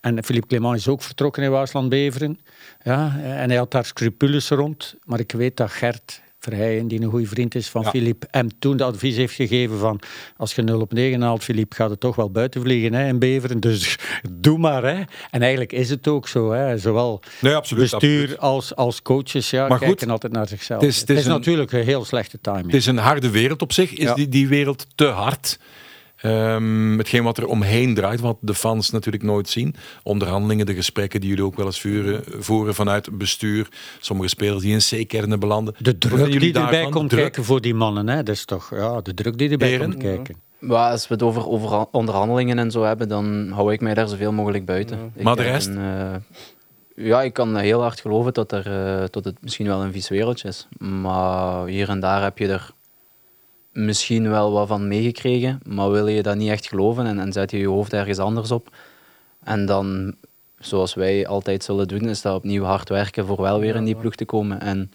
en Philippe Clement is ook vertrokken in Waasland-Beveren. Ja, en hij had daar scrupules rond. Maar ik weet dat Gert Verheijen, die een goede vriend is van
Ja.
Philippe, hem toen de advies heeft gegeven van als je 0 op 9 haalt, Philippe, gaat het toch wel buiten vliegen hè, in Beveren. Dus doe maar. Hè. En eigenlijk is het ook zo. Hè. Zowel
Nee, absoluut.
bestuur
absoluut.
als, als coaches ja,
Maar goed,
kijken altijd naar zichzelf.
het is- het is een-
natuurlijk een heel slechte timing.
Het is een harde wereld op zich. Is
Ja.
die, die wereld te hard? Ehm hetgeen wat er omheen draait, wat de fans natuurlijk nooit zien. Onderhandelingen, de gesprekken die jullie ook wel eens vuren, voeren vanuit bestuur. Sommige spelers die in C-kernen belanden.
De druk die erbij komt
Druk?
kijken voor die mannen, hè, dat is toch ja, de druk die erbij
Heren?
komt kijken.
Maar als we het over, over onderhandelingen en zo hebben, dan hou ik mij daar zoveel mogelijk buiten. Ik
Maar de rest?
een, eh, ja, ik kan heel hard geloven dat, er, eh, dat het misschien wel een vies wereldje is. Maar hier en daar heb je er misschien wel wat van meegekregen, maar wil je dat niet echt geloven en, en zet je je hoofd ergens anders op. En dan, zoals wij altijd zullen doen, is dat opnieuw hard werken voor wel weer in die ploeg te komen. En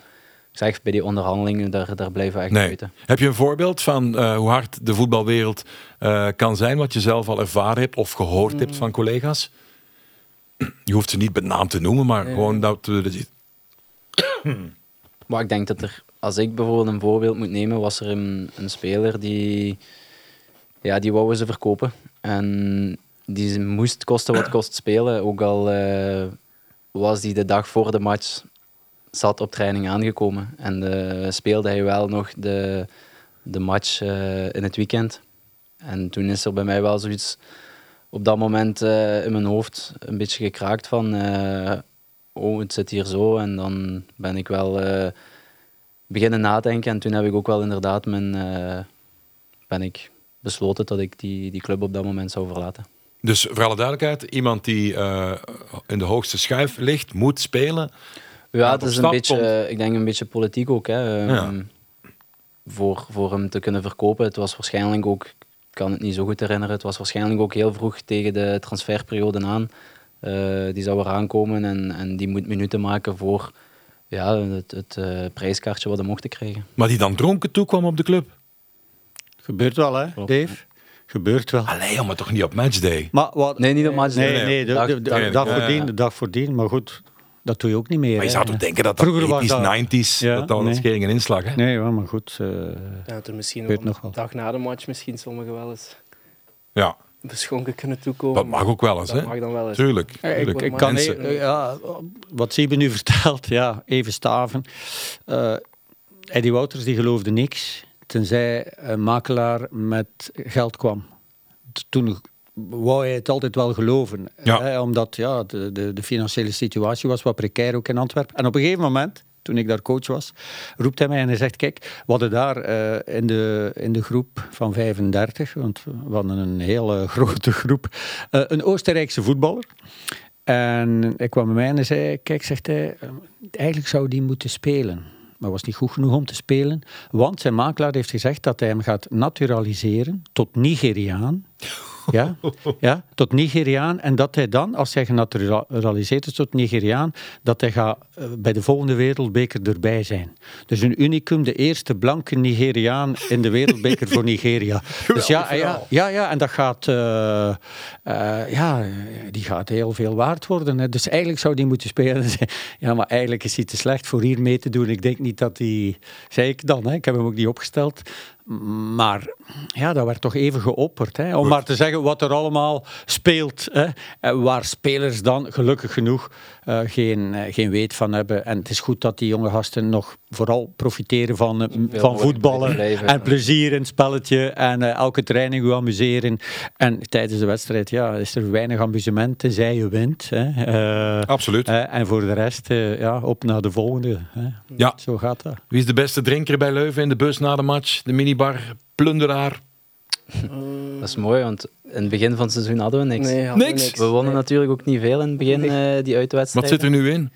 ik zeg, bij die onderhandelingen, daar, daar blijven we echt
Nee.
buiten.
Heb je een voorbeeld van eh, hoe hard de voetbalwereld eh, kan zijn, wat je zelf al ervaren hebt of gehoord hebt van collega's? Je hoeft ze niet met naam te noemen, maar gewoon dat we dat-
Maar ik denk dat er, als ik bijvoorbeeld een voorbeeld moet nemen, was er een, een speler die, ja, die wou ze verkopen. En die moest kosten wat kost spelen, ook al eh, was die de dag voor de match zat op training aangekomen. En eh, speelde hij wel nog de, de match eh, in het weekend. En toen is er bij mij wel zoiets op dat moment in mijn hoofd een beetje gekraakt van... oh, het zit hier zo. En dan ben ik wel beginnen nadenken. En toen heb ik ook wel inderdaad mijn, eh, ben ik besloten dat ik die, die club op dat moment zou verlaten.
Dus voor alle duidelijkheid, iemand die eh, in de hoogste schuif ligt, moet spelen.
Ja, het is een beetje,
komt-
eh, ik denk een beetje politiek ook. Hè. Ehm, voor, voor hem te kunnen verkopen. Het was waarschijnlijk ook, ik kan het niet zo goed herinneren, het was waarschijnlijk ook heel vroeg tegen de transferperiode aan. Die zou eraan komen en, en die moet minuten maken voor ja, het, het eh, prijskaartje wat hij mocht krijgen.
Maar die dan dronken toekwam op de club.
Gebeurt wel, hè,
Klopt,
Dave? Gebeurt wel.
Allee, maar toch niet op matchday.
Maar wat,
Nee, niet op matchday.
Nee, nee, de,
Dag-
de, de-
dag-
de dag
ja,
voordien,
ja.
de dag voordien. Maar goed, dat doe je ook niet meer.
Maar je zou toch denken dat dat
Vroeger was
80s,
dat-
90s,
Ja,
dat dat een
nee.
schering en inslag, hè?
Nee, ja, maar goed. eh,
Ja, er misschien
nog
een
wel.
dag na de match misschien sommigen wel eens
Ja,
beschonken kunnen toekomen.
dat mag ook wel eens,
Dat
hè?
mag dan wel eens.
Tuurlijk.
ik,
tuurlijk.
ik kan
Mensen-
e- ja, wat Siebe nu vertelt, ja, even staven. Eh Eddie Wouters die geloofde niks, tenzij een makelaar met geld kwam. Toen wou hij het altijd wel geloven,
Ja.
hè, omdat ja, de, de, de financiële situatie was wat precair ook in Antwerpen. En op een gegeven moment, toen ik daar coach was, roept hij mij en hij zegt, kijk, we hadden daar eh, in, de, in de groep van 35, want we hadden een hele grote groep, eh, een Oostenrijkse voetballer. En hij kwam bij mij en hij zei, kijk, zegt hij, eigenlijk zou die moeten spelen. Maar was niet goed genoeg om te spelen, want zijn makelaar heeft gezegd dat hij hem gaat naturaliseren tot Nigeriaan. Ja, ja, tot Nigeriaan. En dat hij dan, als hij genaturaliseerd is tot Nigeriaan, dat hij gaat eh, bij de volgende wereldbeker erbij zijn. Dus een unicum, de eerste blanke Nigeriaan in de wereldbeker voor Nigeria. Dus ja, ja, ja, ja, en dat gaat, eh, eh, ja, die gaat heel veel waard worden. Hè. Dus eigenlijk zou die moeten spelen. Ja, maar eigenlijk is hij te slecht voor hier mee te doen. Ik denk niet dat hij, zei ik dan, hè, ik heb hem ook niet opgesteld. Maar ja, dat werd toch even geopperd. Hè? Om maar te zeggen wat er allemaal speelt. Hè? En waar spelers dan, gelukkig genoeg, eh, geen, eh, geen weet van hebben. En het is goed dat die jonge gasten nog vooral profiteren van, eh, van voetballen. En plezier in het spelletje. En eh, elke training u amuseren. En tijdens de wedstrijd ja, is er weinig amusement, tenzij je wint. Hè? Eh,
Absoluut.
eh, en voor de rest, eh, ja, op naar de volgende. Hè?
Ja.
Zo gaat dat.
Wie is de beste drinker bij Leuven in de bus na de match? De minibar, plunderaar?
Dat is mooi, want in het begin van het seizoen hadden we niks.
Nee, hadden we
Niks?
We wonnen
Nee.
natuurlijk ook niet veel in het begin, eh, die
Wat
uitwedstrijden.
zit er nu in?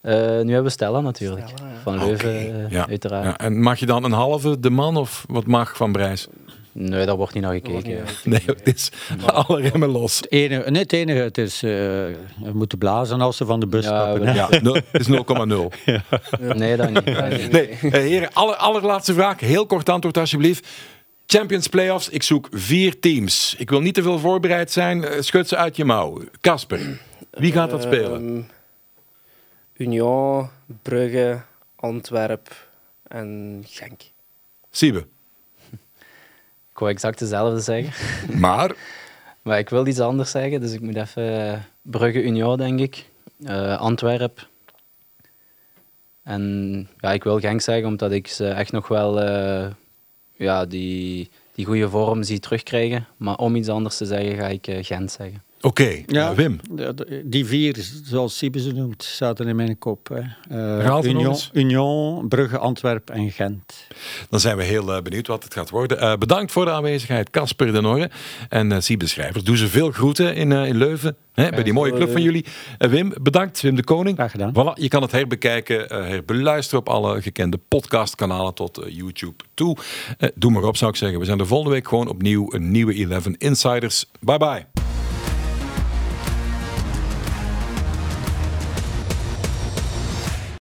Eh, nu hebben we Stella natuurlijk,
Stella, ja.
van Leuven eh,
ja.
uiteraard.
Ja, en mag je dan een halve de man of wat mag van Brijs?
Nee, daar wordt niet naar gekeken.
niet.
Nee, het is alle remmen los.
Het enige, nee, het enige, het is, eh, we moeten blazen als ze van de bus
Ja,
stappen.
Ja, nul- het is 0,0.
Nee, dat niet. Dat niet.
Nee, eh, heren, aller, allerlaatste vraag. Heel kort antwoord alsjeblieft. Champions Playoffs, ik zoek vier teams. Ik wil niet te veel voorbereid zijn. Eh, Schud ze uit je mouw. Casper, wie gaat dat spelen?
Ehm, Union, Brugge, Antwerp en Genk.
Siebe.
Ik wou exact dezelfde zeggen.
Maar,
Maar ik wil iets anders zeggen, dus ik moet even eh, Brugge Union, denk ik. Eh Antwerp. En ja, ik wil Genk zeggen, omdat ik ze echt nog wel eh, ja, die, die goede vorm zie terugkrijgen. Maar om iets anders te zeggen, ga ik eh, Gent zeggen.
Oké,
Ja.
eh, Wim.
Ja, de- Die vier, zoals Siebe ze noemt, zaten in mijn kop. Hè. Eh,
nog
Union. Union, Brugge, Antwerp en Gent.
Dan zijn we heel eh, benieuwd wat het gaat worden. Eh, bedankt voor de aanwezigheid, Casper de Norre en eh Siebe Schrijvers. Doe ze veel groeten in, eh, in Leuven, hè, bij die mooie club van jullie. Wim, bedankt. Wim de Koning.
Graag gedaan.
Voilà, je kan het herbekijken, herbeluisteren op alle gekende podcastkanalen tot YouTube toe. Doe maar op, zou ik zeggen. We zijn de volgende week gewoon opnieuw een nieuwe 11 Insiders. Bye bye.